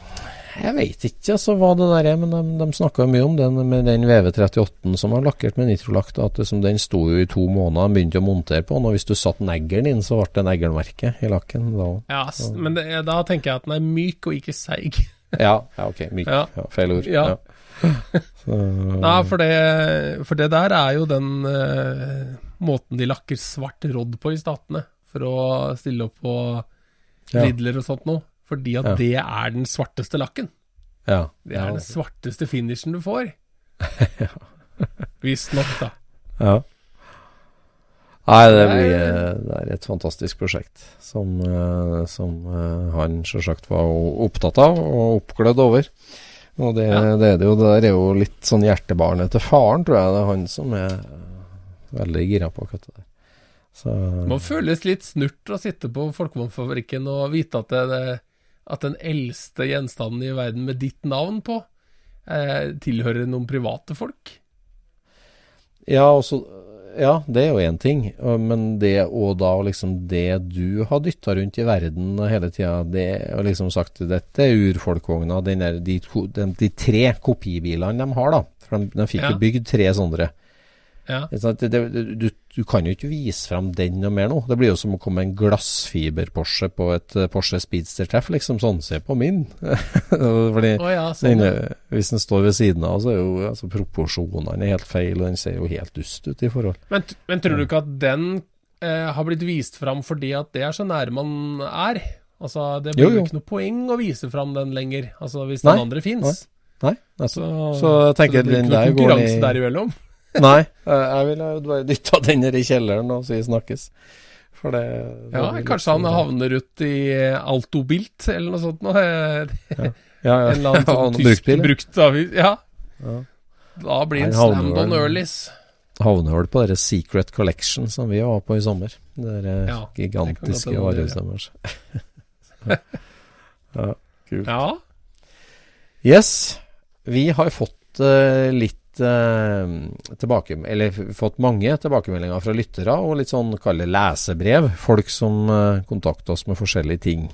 Jeg veit ikke altså, hva det der er, men de, de snakka mye om den med den VV38 som var lakkert med nitrolakt. At liksom, den sto jo i to måneder, de begynte å montere på den. Og hvis du satte neglen inn, så ble det neglemerke i lakken. da Ja, s- men det, da tenker jeg at den er myk og ikke seig. Ja, ja ok. Myk. Ja. Ja. feil ord. Ja. Nei, for det, for det der er jo den uh, måten de lakker svart rodd på i statene. For å stille opp på Ja. Og sånt noe. Fordi at Ja. det er den svarteste lakken. ja. Det er ja. den svarteste finishen du får. Visstnok, da. Ja. Nei, det, blir, eh, det er et fantastisk prosjekt som, eh, som han selvsagt var opptatt av og oppglødd over. Og det, Ja. det er det jo det der er jo litt sånn hjertebarnet til faren, tror jeg. Det er han som er veldig gira på å det der. Så Man føles litt snurt å sitte på Folkevognfabrikken og vite at, det, at den eldste gjenstanden i verden med ditt navn på, eh, tilhører noen private folk. Ja, også, ja, det er jo én ting. Men det og da liksom det du har dytta rundt i verden hele tida, det og liksom sagt dette er urfolkvogna. De, de, de tre kopibilene de har, da. For de, de fikk Ja. jo bygd tre sånne. Ja. Det, det, du, du kan jo ikke vise frem den noe mer nå. Det blir jo som å komme en glassfiber-Porsche på et eh, Porsche Speedster-treff, liksom. Sånn, se på min. Fordi oh, ja, sånn. ja. eh, hvis den står ved siden av, så er jo altså, proporsjonene helt feil, og den ser jo helt dust ut i forhold. Men, men tror du ikke at den eh, har blitt vist fram fordi at det er så nær man er? Altså, det blir jo jo. ikke noe poeng å vise fram den lenger, altså hvis Nei, den andre fins. Nei, Så, nettopp. Så jeg tenker det blir ikke noe konkurranse i- der imellom. Nei, eh, jeg ville jo bare dytta den ned i kjelleren og si snakkes. For det, det Ja, kanskje han sånn- havner ut i Altobilt eller noe sånt. noe. Ja. ja, ja, En eller annen ja, sånn tysk brukt ja. bruktavis. Ja. Ja. Da blir Han slammed on earlies. Havner vel på deres Secret Collection som vi var på i sommer. Det der Ja, gigantiske varehuset deres. ja, kult. Ja. Yes, vi har fått uh, litt eh, tilbake, eller fått mange tilbakemeldinger fra lyttere, og litt sånn kalle lesebrev. Folk som eh, kontakter oss med forskjellige ting.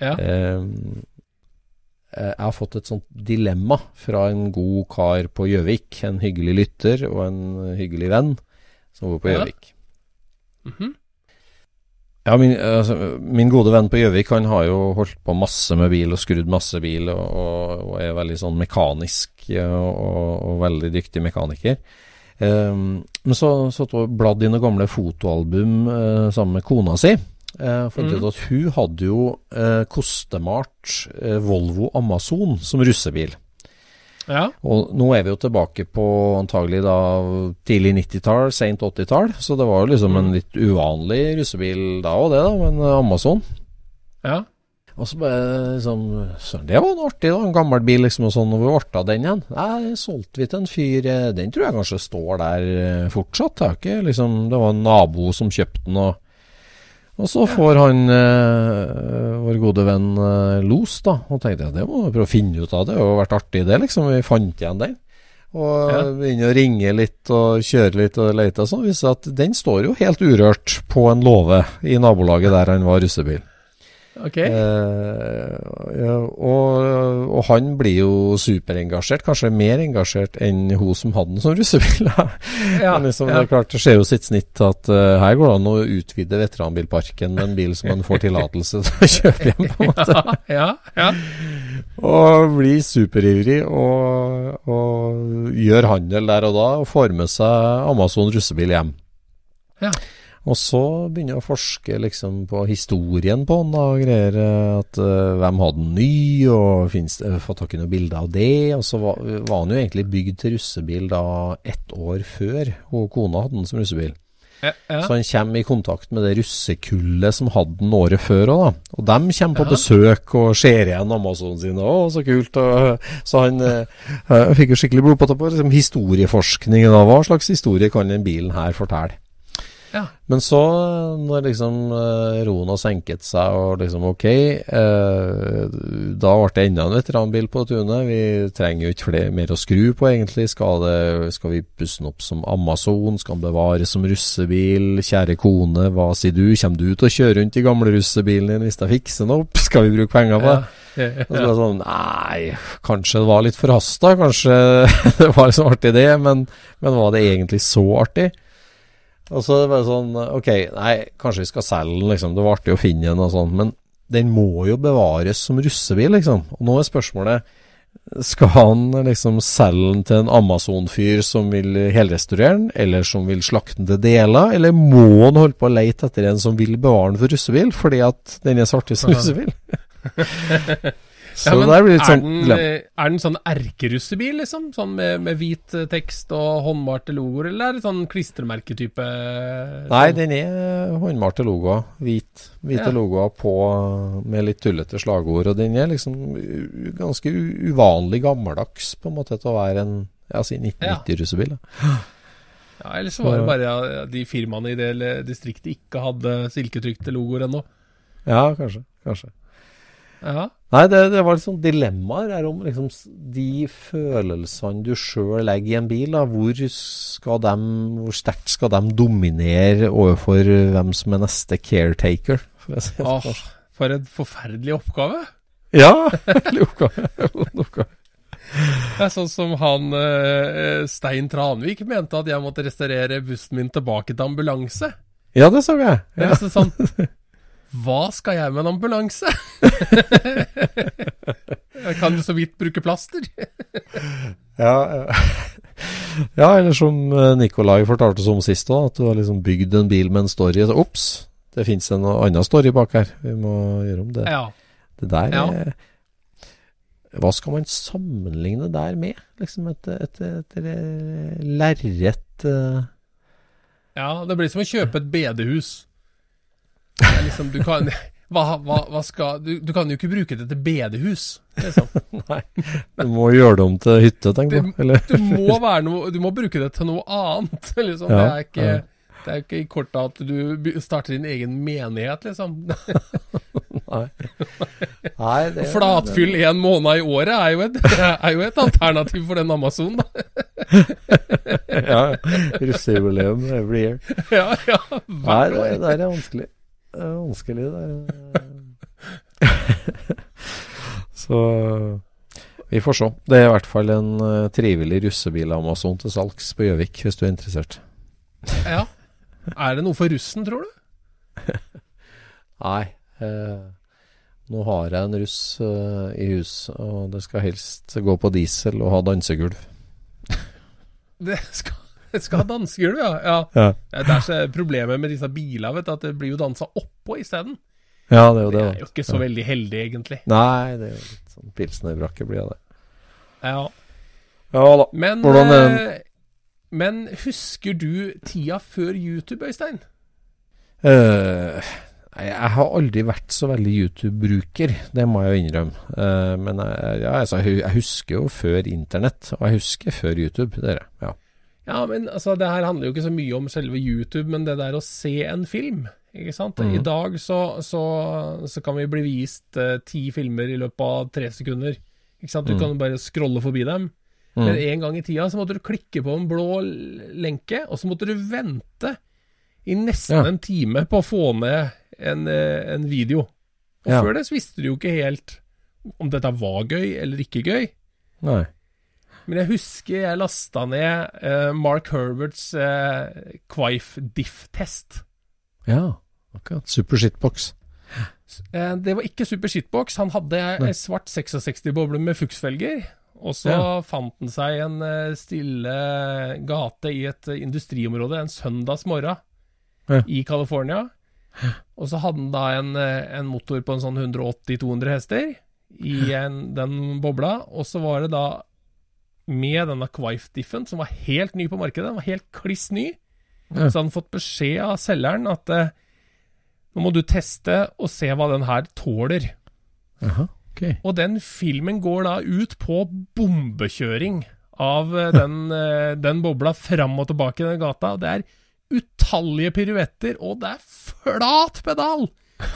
ja. Eh, jeg har fått et sånt dilemma fra en god kar på Gjøvik. En hyggelig lytter og en hyggelig venn som bor på Ja. Mm Mhm. Ja, min, altså, min gode venn på Gjøvik han har jo holdt på masse med bil og skrudd masse bil, og, og, og er veldig sånn mekanisk og, og veldig dyktig mekaniker. Um, men så og bladde i noen gamle fotoalbum uh, sammen med kona si, Uh, fant Mm. ut at hun hadde jo uh, kostemalt uh, Volvo Amazon som russebil. Ja. Og nå er vi jo tilbake på antagelig da tidlig 90-tall, sent 80-tall. Så det var jo liksom en litt uvanlig russebil da og det, da. Men eh, Amazon. Ja. Og så bare liksom Søren, det var noe artig, da. En gammel bil, liksom. Og sånn. Og vi ble den igjen? Nei, solgte vi til en fyr. eh, Den tror jeg kanskje står der eh, fortsatt. Det, ikke, liksom, det var en nabo som kjøpte den. og og så får han, eh, vår gode venn eh, los, da, og tenkte jeg det må vi prøve å finne ut av. Det har jo vært artig, det, liksom. Vi fant igjen den. Og Ja. begynner å ringe litt og kjøre litt og lete. og sånn, viser at den står jo helt urørt på en låve i nabolaget der han var russebil. Ok. Eh, og, og han blir jo superengasjert, kanskje mer engasjert enn hun som hadde den som russebil. Ja, liksom, ja. Det er klart, det skjer jo sitt snitt at uh, her går det an å utvide veteranbilparken med en bil som man får tillatelse til å kjøpe hjem. på en måte. ja, ja. Og blir superivrig og, og gjør handel der og da, og får med seg Amazon russebil hjem. Ja. Og så begynner jeg å forske liksom på historien på han og greier eh, at uh, hvem hadde han ny, og finnes uh, få tak i noen bilder av det. Og så var, var han jo egentlig bygd til russebil da ett år før hun kona hadde den som russebil. ja, ja. Så han kommer i kontakt med det russekullet som hadde den året før òg, da. Og de kommer på Ja. besøk og ser igjen Amazonen sine. Å, så kult. Og, så han uh, fikk jo skikkelig blod på liksom, historieforskningen. Da. Hva slags historie kan den bilen her fortelle? Ja. Men så, når liksom eh, roen har senket seg, og liksom ok eh, Da ble det enda en veteranbil på tunet. Vi trenger jo ikke flere, mer å skru på, egentlig. Skal, det, skal vi pusse den opp som Amazon? Skal den bevares som russebil? Kjære kone, hva sier du? Kommer du til å kjøre rundt i gamle russebilen din hvis jeg fikser den opp? Skal vi bruke penger på det? Ja, Og så ble det sånn Nei, kanskje det var litt forhasta. Kanskje det var liksom artig, det. Men, men var det egentlig så artig? Og så er det bare sånn Ok, nei, kanskje vi skal selge den, liksom. Det var artig å finne den og sånn. Men den må jo bevares som russebil, liksom. Og nå er spørsmålet skal han liksom selge den til en Amazon-fyr som vil helrestaurere den, eller som vil slakte den til deler, eller må han holde på å leite etter en som vil bevare den for russebil, fordi at den er så artig som russebil? så Ja, men det blir det sånn er, den, eh, er den sånn erkerussebil, liksom? Sånn med, med hvit eh, tekst og håndmalte logoer, eller er det sånn klistremerketype? Nei, sånn? den er håndmalte logoer. Hvit, hvite Ja. logoer på med litt tullete slagord. Og den er liksom ganske uvanlig gammeldags på en måte til å være en ja, si 1990-russebil. Ja, Eller så var det bare ja, de firmaene i det distriktet ikke hadde silketrykte logoer ennå. Ja, kanskje. kanskje. Ja. Nei, det, det var sånn dilemmaer her om liksom de følelsene du sjøl legger i en bil. Da. Hvor, skal de, hvor sterkt skal de dominere overfor hvem som er neste caretaker? For si Åh, sånn. for en forferdelig oppgave. Ja, veldig oppgave. oppgave. Det er sånn som han eh, Stein Tranvik mente at jeg måtte restaurere bussen min tilbake til ambulanse. Ja, det så jeg. Det er sånn Hva skal jeg med en ambulanse? jeg kan jo så vidt bruke plaster. Ja, ja. eller som eh, Nikolai fortalte oss om sist òg, at du har liksom bygd en bil med en story. Så, Ops, det fins en annen story bak her. Vi må gjøre om det. Ja. Det der Ja. er Hva skal man sammenligne der med? Liksom et, et, et, et lerret uh... ja, det blir som å kjøpe et bedehus. Liksom, du kan hva, hva, hva skal du, du kan jo ikke bruke det til bedehus, liksom. Nei, du må gjøre det om til hytte, tenker jeg. Eller? Du du må bruke det til noe annet. Liksom. Ja, det, er ikke, ja. det er ikke i kortet at du starter din egen menighet, liksom. Nei. Nei det, Flatfyll en måned i året er jo et, er jo et alternativ for den Amazon, da. Ja, russejubileum every year. Ja, ja, Nei, det, det er vanskelig. Det er vanskelig, det er Så vi får se. Det er i hvert fall en uh, trivelig russebil Amazon til salgs på Gjøvik, hvis du er interessert. Ja. Er det noe for russen, tror du? Nei. Uh, nå har jeg en russ uh, i hus, og det skal helst gå på diesel og ha dansegulv. Det skal, Skal ha dansegulv, ja. ja. Ja. Det er så problemet med disse bilene, vet du, at det blir jo dansa oppå isteden. ja, det er jo Det det. er jo ikke så veldig heldig, egentlig. Nei, det er jo litt sånn pilsnerbrakke blir det. Ja. Ja da. Men, Hvordan er eh, men husker du tida før YouTube, Øystein? Uh, jeg har aldri vært så veldig YouTube-bruker, det må jeg jo innrømme. Uh, men jeg, ja, altså, jeg husker jo før internett, og jeg husker før YouTube. Dere. Ja. Ja, men altså, det her handler jo ikke så mye om selve YouTube, men det der å se en film. Ikke sant? Mm. I dag så, så, så kan vi bli vist uh, ti filmer i løpet av tre sekunder. Ikke sant? Du mm. kan bare scrolle forbi dem. Mm. Men en gang i tida så måtte du klikke på en blå lenke, og så måtte du vente i nesten Ja. en time på å få ned en, eh, en video. Og Ja. før det så visste du jo ikke helt om dette var gøy eller ikke gøy. Nei. Men jeg husker jeg lasta ned uh, Mark Herberts uh, Quife-diff-test. Ja, akkurat. Super shitbox. Eh, det var ikke Super Shitbox. Han hadde Nei. ei svart 66-boble med fuksfelger. Og så Ja. fant han seg en eh, stille gate i et eh, industriområde en søndagsmorgen Ja. i California. Og så hadde han da en, eh, en motor på en sånn 180-200 hester i en, den bobla. Og så var det da med denne Quaife-diffen, som var helt ny på markedet, den var helt kliss ny, Ja. så hadde han fått beskjed av selgeren at eh, nå må du teste og se hva den her tåler. Aha, okay. Og den filmen går da ut på bombekjøring av eh, den, eh, den bobla fram og tilbake i den gata. Og Det er utallige piruetter, og det er flat pedal!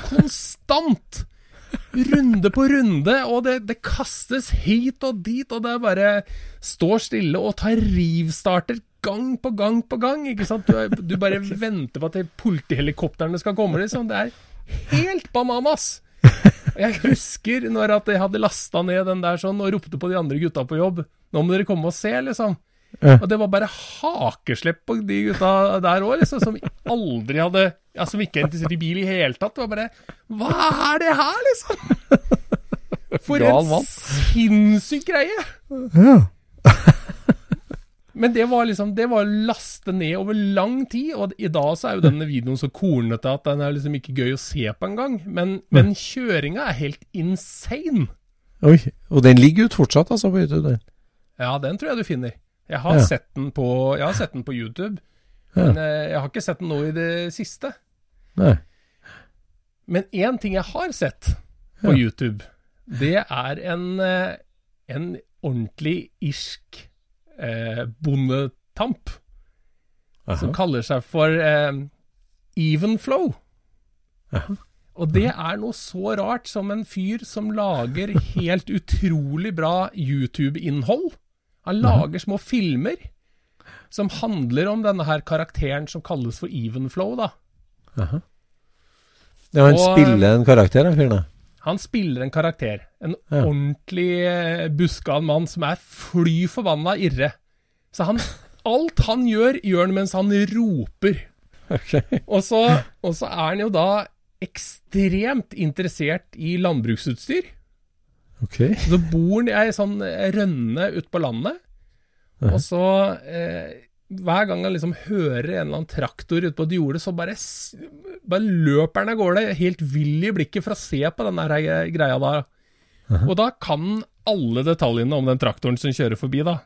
Konstant! Runde på runde, og det, det kastes hit og dit, og det er bare står stille og tar rivstarter gang på gang på gang. ikke sant? Du, er, du bare venter på at politihelikoptrene skal komme, liksom. Det er helt bananas! Jeg husker når at jeg hadde lasta ned den der sånn og ropte på de andre gutta på jobb. Nå må dere komme og se, liksom. Og det var bare hakeslepp på de gutta der òg, liksom, som aldri hadde Ja, som ikke er interessert i bil i hele tatt. Det var bare Hva er det her, liksom? For en sinnssyk greie! Ja. Men det var liksom Det var å laste ned over lang tid, og i dag så er jo denne videoen så kornete at den er liksom ikke gøy å se på engang. Men, men kjøringa er helt insane. Oi. Og den ligger ut fortsatt, altså, på YouTube? Den. Ja, den tror jeg du finner. Jeg har, Ja. sett, den på, jeg har sett den på YouTube, Ja. men eh, jeg har ikke sett den nå i det siste. Nei. Men én ting jeg har sett på. YouTube, det er en, eh, en ordentlig irsk eh, bondetamp som kaller seg for eh, Evenflow. Aha. Og det er noe så rart som en fyr som lager helt utrolig bra YouTube-innhold. Han lager små filmer som handler om denne her karakteren som kalles for Evenflow, da. Aha. Ja, han Og- spiller en karakter, den fyren? Han spiller en karakter. En Ja. ordentlig buskan mann som er fly forbanna irre. Så han Alt han gjør, gjør han mens han roper. Okay. Og så, og så er han jo da ekstremt interessert i landbruksutstyr. Ok. Så bor han i ei sånn rønne ute på landet. Og så eh, Hver gang han liksom hører en eller annen traktor ute på et jorde, så bare, bare løper han av gårde, helt vill i blikket, for å se på denne her greia der. Og da kan alle detaljene om den traktoren som kjører forbi, da.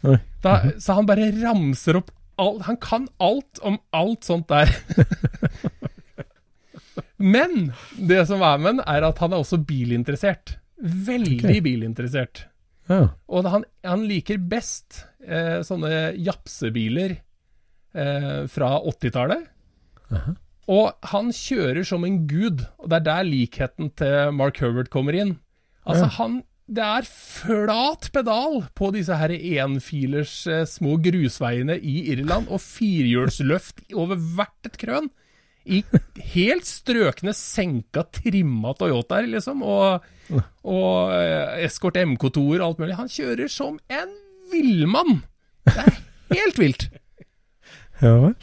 Oi. da så han bare ramser opp alt Han kan alt om alt sånt der. Men det som er med han, er at han er også bilinteressert. Veldig okay. bilinteressert. Ja. Og han, han liker best eh, sånne japsebiler eh, fra 80-tallet. Og han kjører som en gud, og det er der likheten til Mark Herbert kommer inn. Altså, Ja. han Det er flat pedal på disse her enfilers eh, små grusveiene i Irland, og firehjulsløft over hvert et krøn. I helt strøkne, senka, trimma Toyotaer, liksom. Og, og eh, Escort MK2-er og alt mulig. Han kjører som en villmann! Det er helt vilt. ja vel.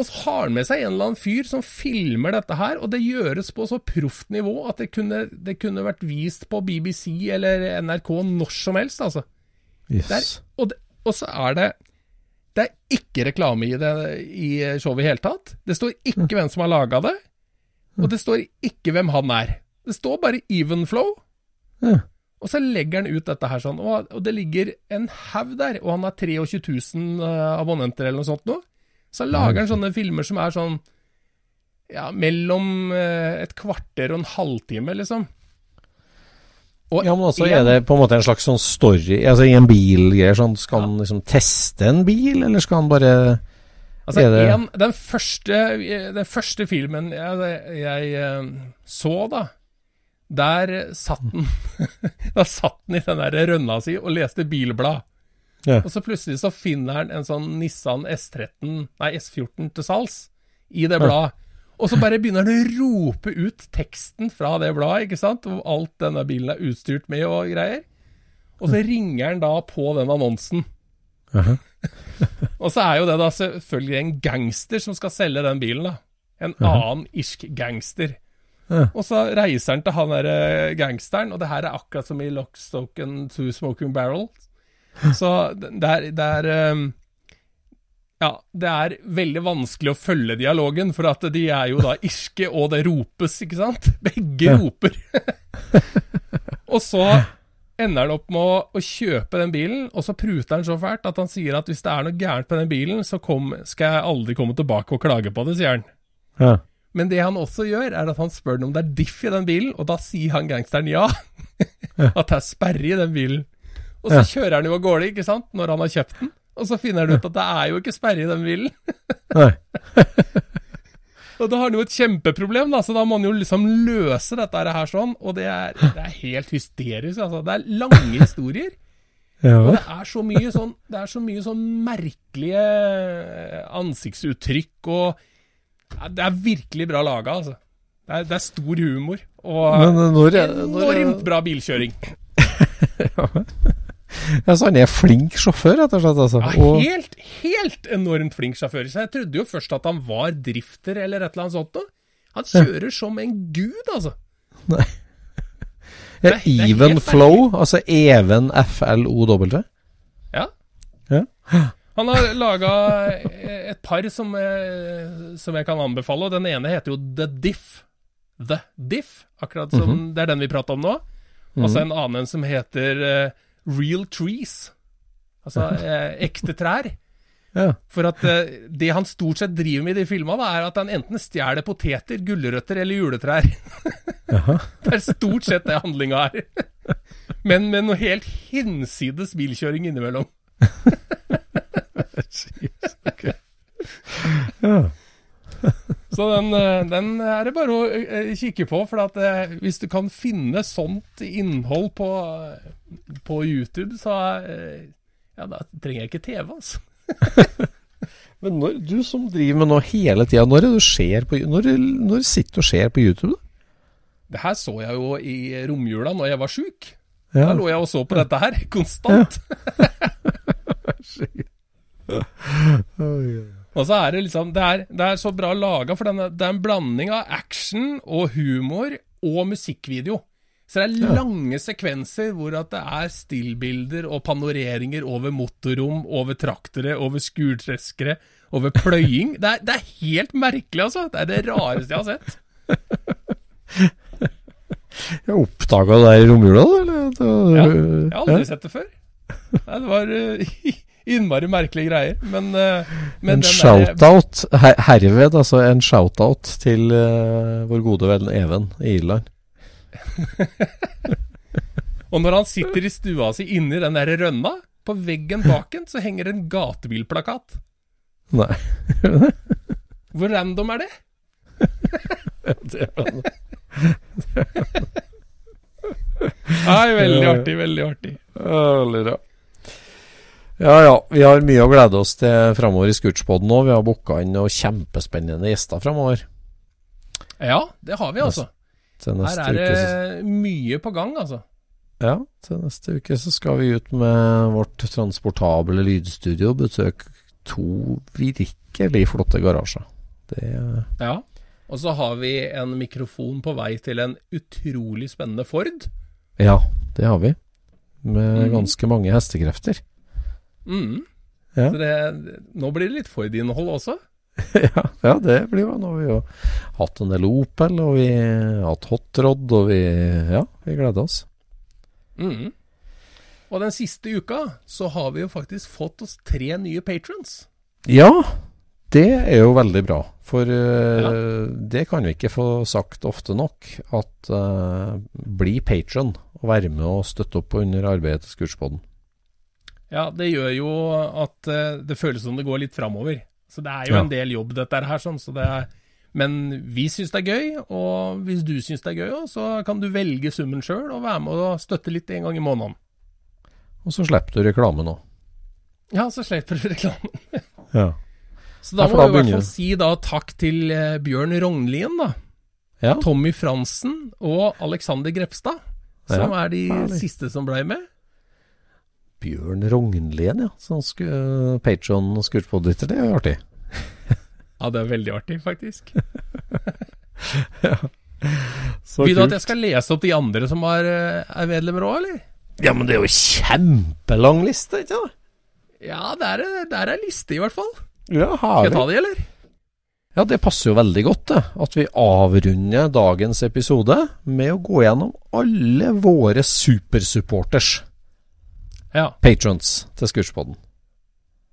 Og så har han med seg en eller annen fyr som filmer dette her, og det gjøres på så proft nivå at det kunne, det kunne vært vist på BBC eller NRK når som helst, altså. Der, og, det, og så er det Det er ikke reklame i, det, i showet i hele tatt. Det står ikke hvem som har laga det, og det står ikke hvem han er. Det står bare Evenflow. Ja. Og så legger han ut dette her sånn, og, det ligger en haug der, og han har 23 000 uh, abonnenter eller noe sånt nå. Så lager han sånne filmer som er sånn ja, mellom uh, et kvarter og en halvtime, liksom. Og Ja, men også en- er det på en måte en slags sånn story Altså i en bilgreier sånn Skal han liksom teste en bil, eller skal han bare Altså, det- en, den, første, den første filmen jeg, jeg eh, så, da Der satt den Da satt den i den der rønna si og leste bilblad. Ja. Og så plutselig så finner han en sånn Nissan S13, nei S14 til salgs i det bladet. Og så bare begynner han å rope ut teksten fra det bladet, ikke sant? Hvor alt denne bilen er utstyrt med og greier. Og så ringer han da på den annonsen. Aha. Og så er jo det da selvfølgelig en gangster som skal selge den bilen, da. En annen irsk gangster. Ja. Og så reiser han til han derre gangsteren, og det her er akkurat som i Lockstoken to Two Smoking Barrel. Så det er, det er um, Ja, det er veldig vanskelig å følge dialogen, for at de er jo da irske, og det ropes, ikke sant? Begge Ja. roper. og så ender han opp med å, å kjøpe den bilen, og så pruter han så fælt at han sier at hvis det er noe gærent med den bilen, så kom, skal jeg aldri komme tilbake og klage på det, sier han. Ja. Men det han også gjør, er at han spør den om det er diff i den bilen, og da sier han gangsteren ja. at det er sperre i den bilen. Og så kjører han jo av gårde, ikke sant, når han har kjøpt den. Og så finner han ut at det er jo ikke sperre i den bilen. Nei. Og da har han jo et kjempeproblem, da, så da må han jo liksom løse dette her sånn. Og det er, det er helt hysterisk, altså. Det er lange historier. Ja, Og det er så mye sånn Det er så mye sånn merkelige ansiktsuttrykk og Det er virkelig bra laga, altså. Det er, det er stor humor. Og Men når, enormt bra bilkjøring. Ja, så han er flink sjåfør, rett og slett. Altså. Ja, helt, helt enormt flink sjåfør. Så jeg trodde jo først at han var drifter eller et eller annet sånt noe. Han kjører som en gud, altså. ja, det er even flow, altså even FLOW. Ja. Ja. Han har laga et par som, eh, som jeg kan anbefale, og den ene heter jo The Diff. The Diff, akkurat som Mhm. det er den vi prater om nå. Og så en annen som heter eh, Real Trees. Altså eh, ekte trær. Ja. For at eh, det han stort sett driver med i de filmene, er at han enten stjeler poteter, gulrøtter eller juletrær. Jaha. Det er stort sett det handlinga er. Men med noe helt hinsides bilkjøring innimellom. Ja. Så den, eh, den er det bare å eh, kikke på, for at eh, hvis du kan finne sånt innhold på, på YouTube, så ja, da trenger jeg ikke TV, altså. Men når, du som driver med noe hele tida, når, du ser på, når, når sitter du og ser på YouTube? da? Det her så jeg jo i romjula når jeg var sjuk. Ja. Da lå jeg og så på dette her, konstant. Og så er det liksom Det er, det er så bra laga, for den er- det er en blanding av action og humor og musikkvideo. Så det er lange sekvenser hvor at det er stillbilder og panoreringer over motorrom, over traktere, over skurtreskere, over pløying. Det er, det er helt merkelig, altså. Det er det rareste jeg har sett. Jeg oppdaga det der i romjula, da? Eller? Det, Ja, jeg har aldri sett det før. Nei, det var eh, innmari merkelige greier. Men, eh, men En shout-out her, herved, altså en shout-out til uh, vår gode venn Even i Irland. Og når han sitter i stua si inni den der rønna, på veggen baken, så henger en gatebilplakat. Nei. Hvor random er det? det er Nei, veldig artig, veldig artig. Veldig bra. Ja ja, vi har mye å glede oss til framover i Scootspoden nå. Vi har booka inn noen kjempespennende gjester framover. Ja, det har vi altså. Her er uke så det mye på gang, altså. Ja, til neste uke så skal vi ut med vårt transportable lydstudio og besøke to virkelig flotte garasjer. Det Ja. Og så har vi en mikrofon på vei til en utrolig spennende Ford. Ja, det har vi. Med Mhm. ganske mange hestekrefter. Mm. Ja. Så det, nå blir det litt Ford-innhold også. ja, ja, det blir jo Nå har vi jo hatt en del Opel, og vi har hatt Hot Rod, og vi Ja, vi gleder oss. Mm. Og den siste uka så har vi jo faktisk fått oss tre nye patrons. Ja, det er jo veldig bra. For eh, det kan vi ikke få sagt ofte nok. At uh, bli patron og være med og støtte opp under arbeidet til Scootspoden. Ja, det gjør jo at eh, det føles som det går litt framover. Så det er jo Ja. en del jobb, dette her. sånn, så det er, Men vi syns det er gøy, og hvis du syns det er gøy òg, så kan du velge summen sjøl og være med og støtte litt en gang i måneden. Og så slipper du reklame nå. Ja, så slipper du reklamen. Ja. Så da må vi i hvert fall si da takk til eh, Bjørn Rognlien, da. ja. Tommy Fransen og Alexander Grepstad, som er de herlig. siste som blei med. Bjørn Rognlien, ja. Som sku, uh, Patron og Scootspodlytter. Det er artig. Ja, det er veldig artig, faktisk. Så Vil du at jeg skal lese opp de andre som er, eh, er medlemmer òg, eller? Ja, men det er jo kjempelang liste, ikke sant? Ja, der er, der er liste, i hvert fall. Ja, Skal jeg ta de, eller? Ja, det passer jo veldig godt, det. At vi avrunder dagens episode med å gå gjennom alle våre supersupporters, Ja, patrons, til Scootspoden.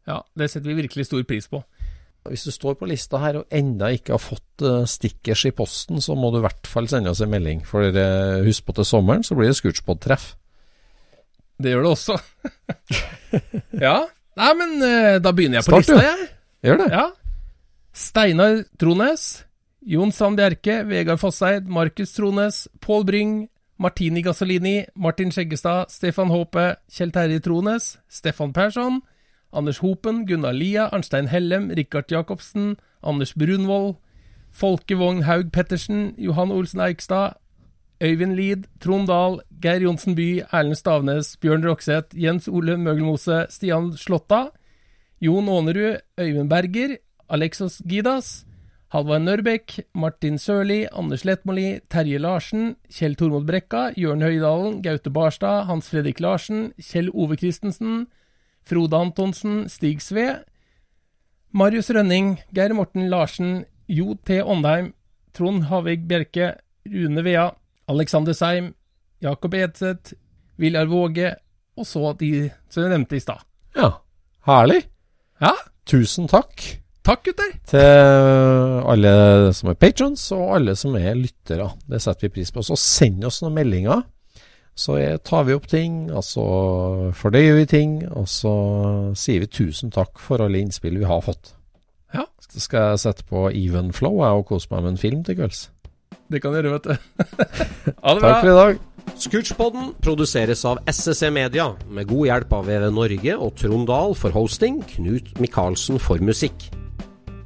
ja, det setter vi virkelig stor pris på. Hvis du står på lista her og enda ikke har fått eh, stickers i posten, så må du i hvert fall sende oss en melding. For eh, husk på til sommeren så blir det Scootspod-treff. Det gjør det også. ja. Nei, men eh, da begynner jeg på Start, lista, jeg. Gjør det? Ja. Steinar Trones, Jon Sand Bjerke, Vegard Fosseid, Markus Trones, Pål Bryng, Martini Gasolini, Martin Skjeggestad, Stefan Håpe, Kjell Terje Trones, Stefan Persson, Anders Hopen, Gunnar Lia, Arnstein Hellem, Rikard Jacobsen, Anders Brunvoll, Folke Vogn Haug Pettersen, Johan Olsen Eikstad, Øyvind Lid, Trond Dahl, Geir Johnsen By, Erlend Stavnes, Bjørn Rokseth, Jens Ole Møgelmose, Stian Slåtta, Jon Aanerud, Øyvind Berger, Alexos Gidas, Halvard Nørbekk, Martin Sørli, Anders Lettmoli, Terje Larsen, Kjell Tormod Brekka, Jørn Høydalen, Gaute Barstad, Hans Fredrik Larsen, Kjell Ove Christensen, Frode Antonsen, Stig Sve, Marius Rønning, Geir Morten Larsen, Jo T. Åndheim, Trond Havig Bjerke, Rune Vea, Alexander Seim, Jakob Edseth, Viljar Våge, og så de som jeg nevnte i stad. Ja. Herlig. Ja, Tusen takk takk gutter! til alle som er patrons, og alle som er lyttere. Det setter vi pris på. Så send oss noen meldinger. Så tar vi opp ting, og så fordøyer vi ting, og så sier vi tusen takk for alle innspill vi har fått. Ja. Så skal jeg sette på Even Flow og kose meg med en film til kvelds. Det kan gjøre, vet du. ha det bra! Takk for i dag. Scootchpoden produseres av SSC Media, med god hjelp av VV Norge og Trond Dahl for hosting, Knut Micaelsen for musikk.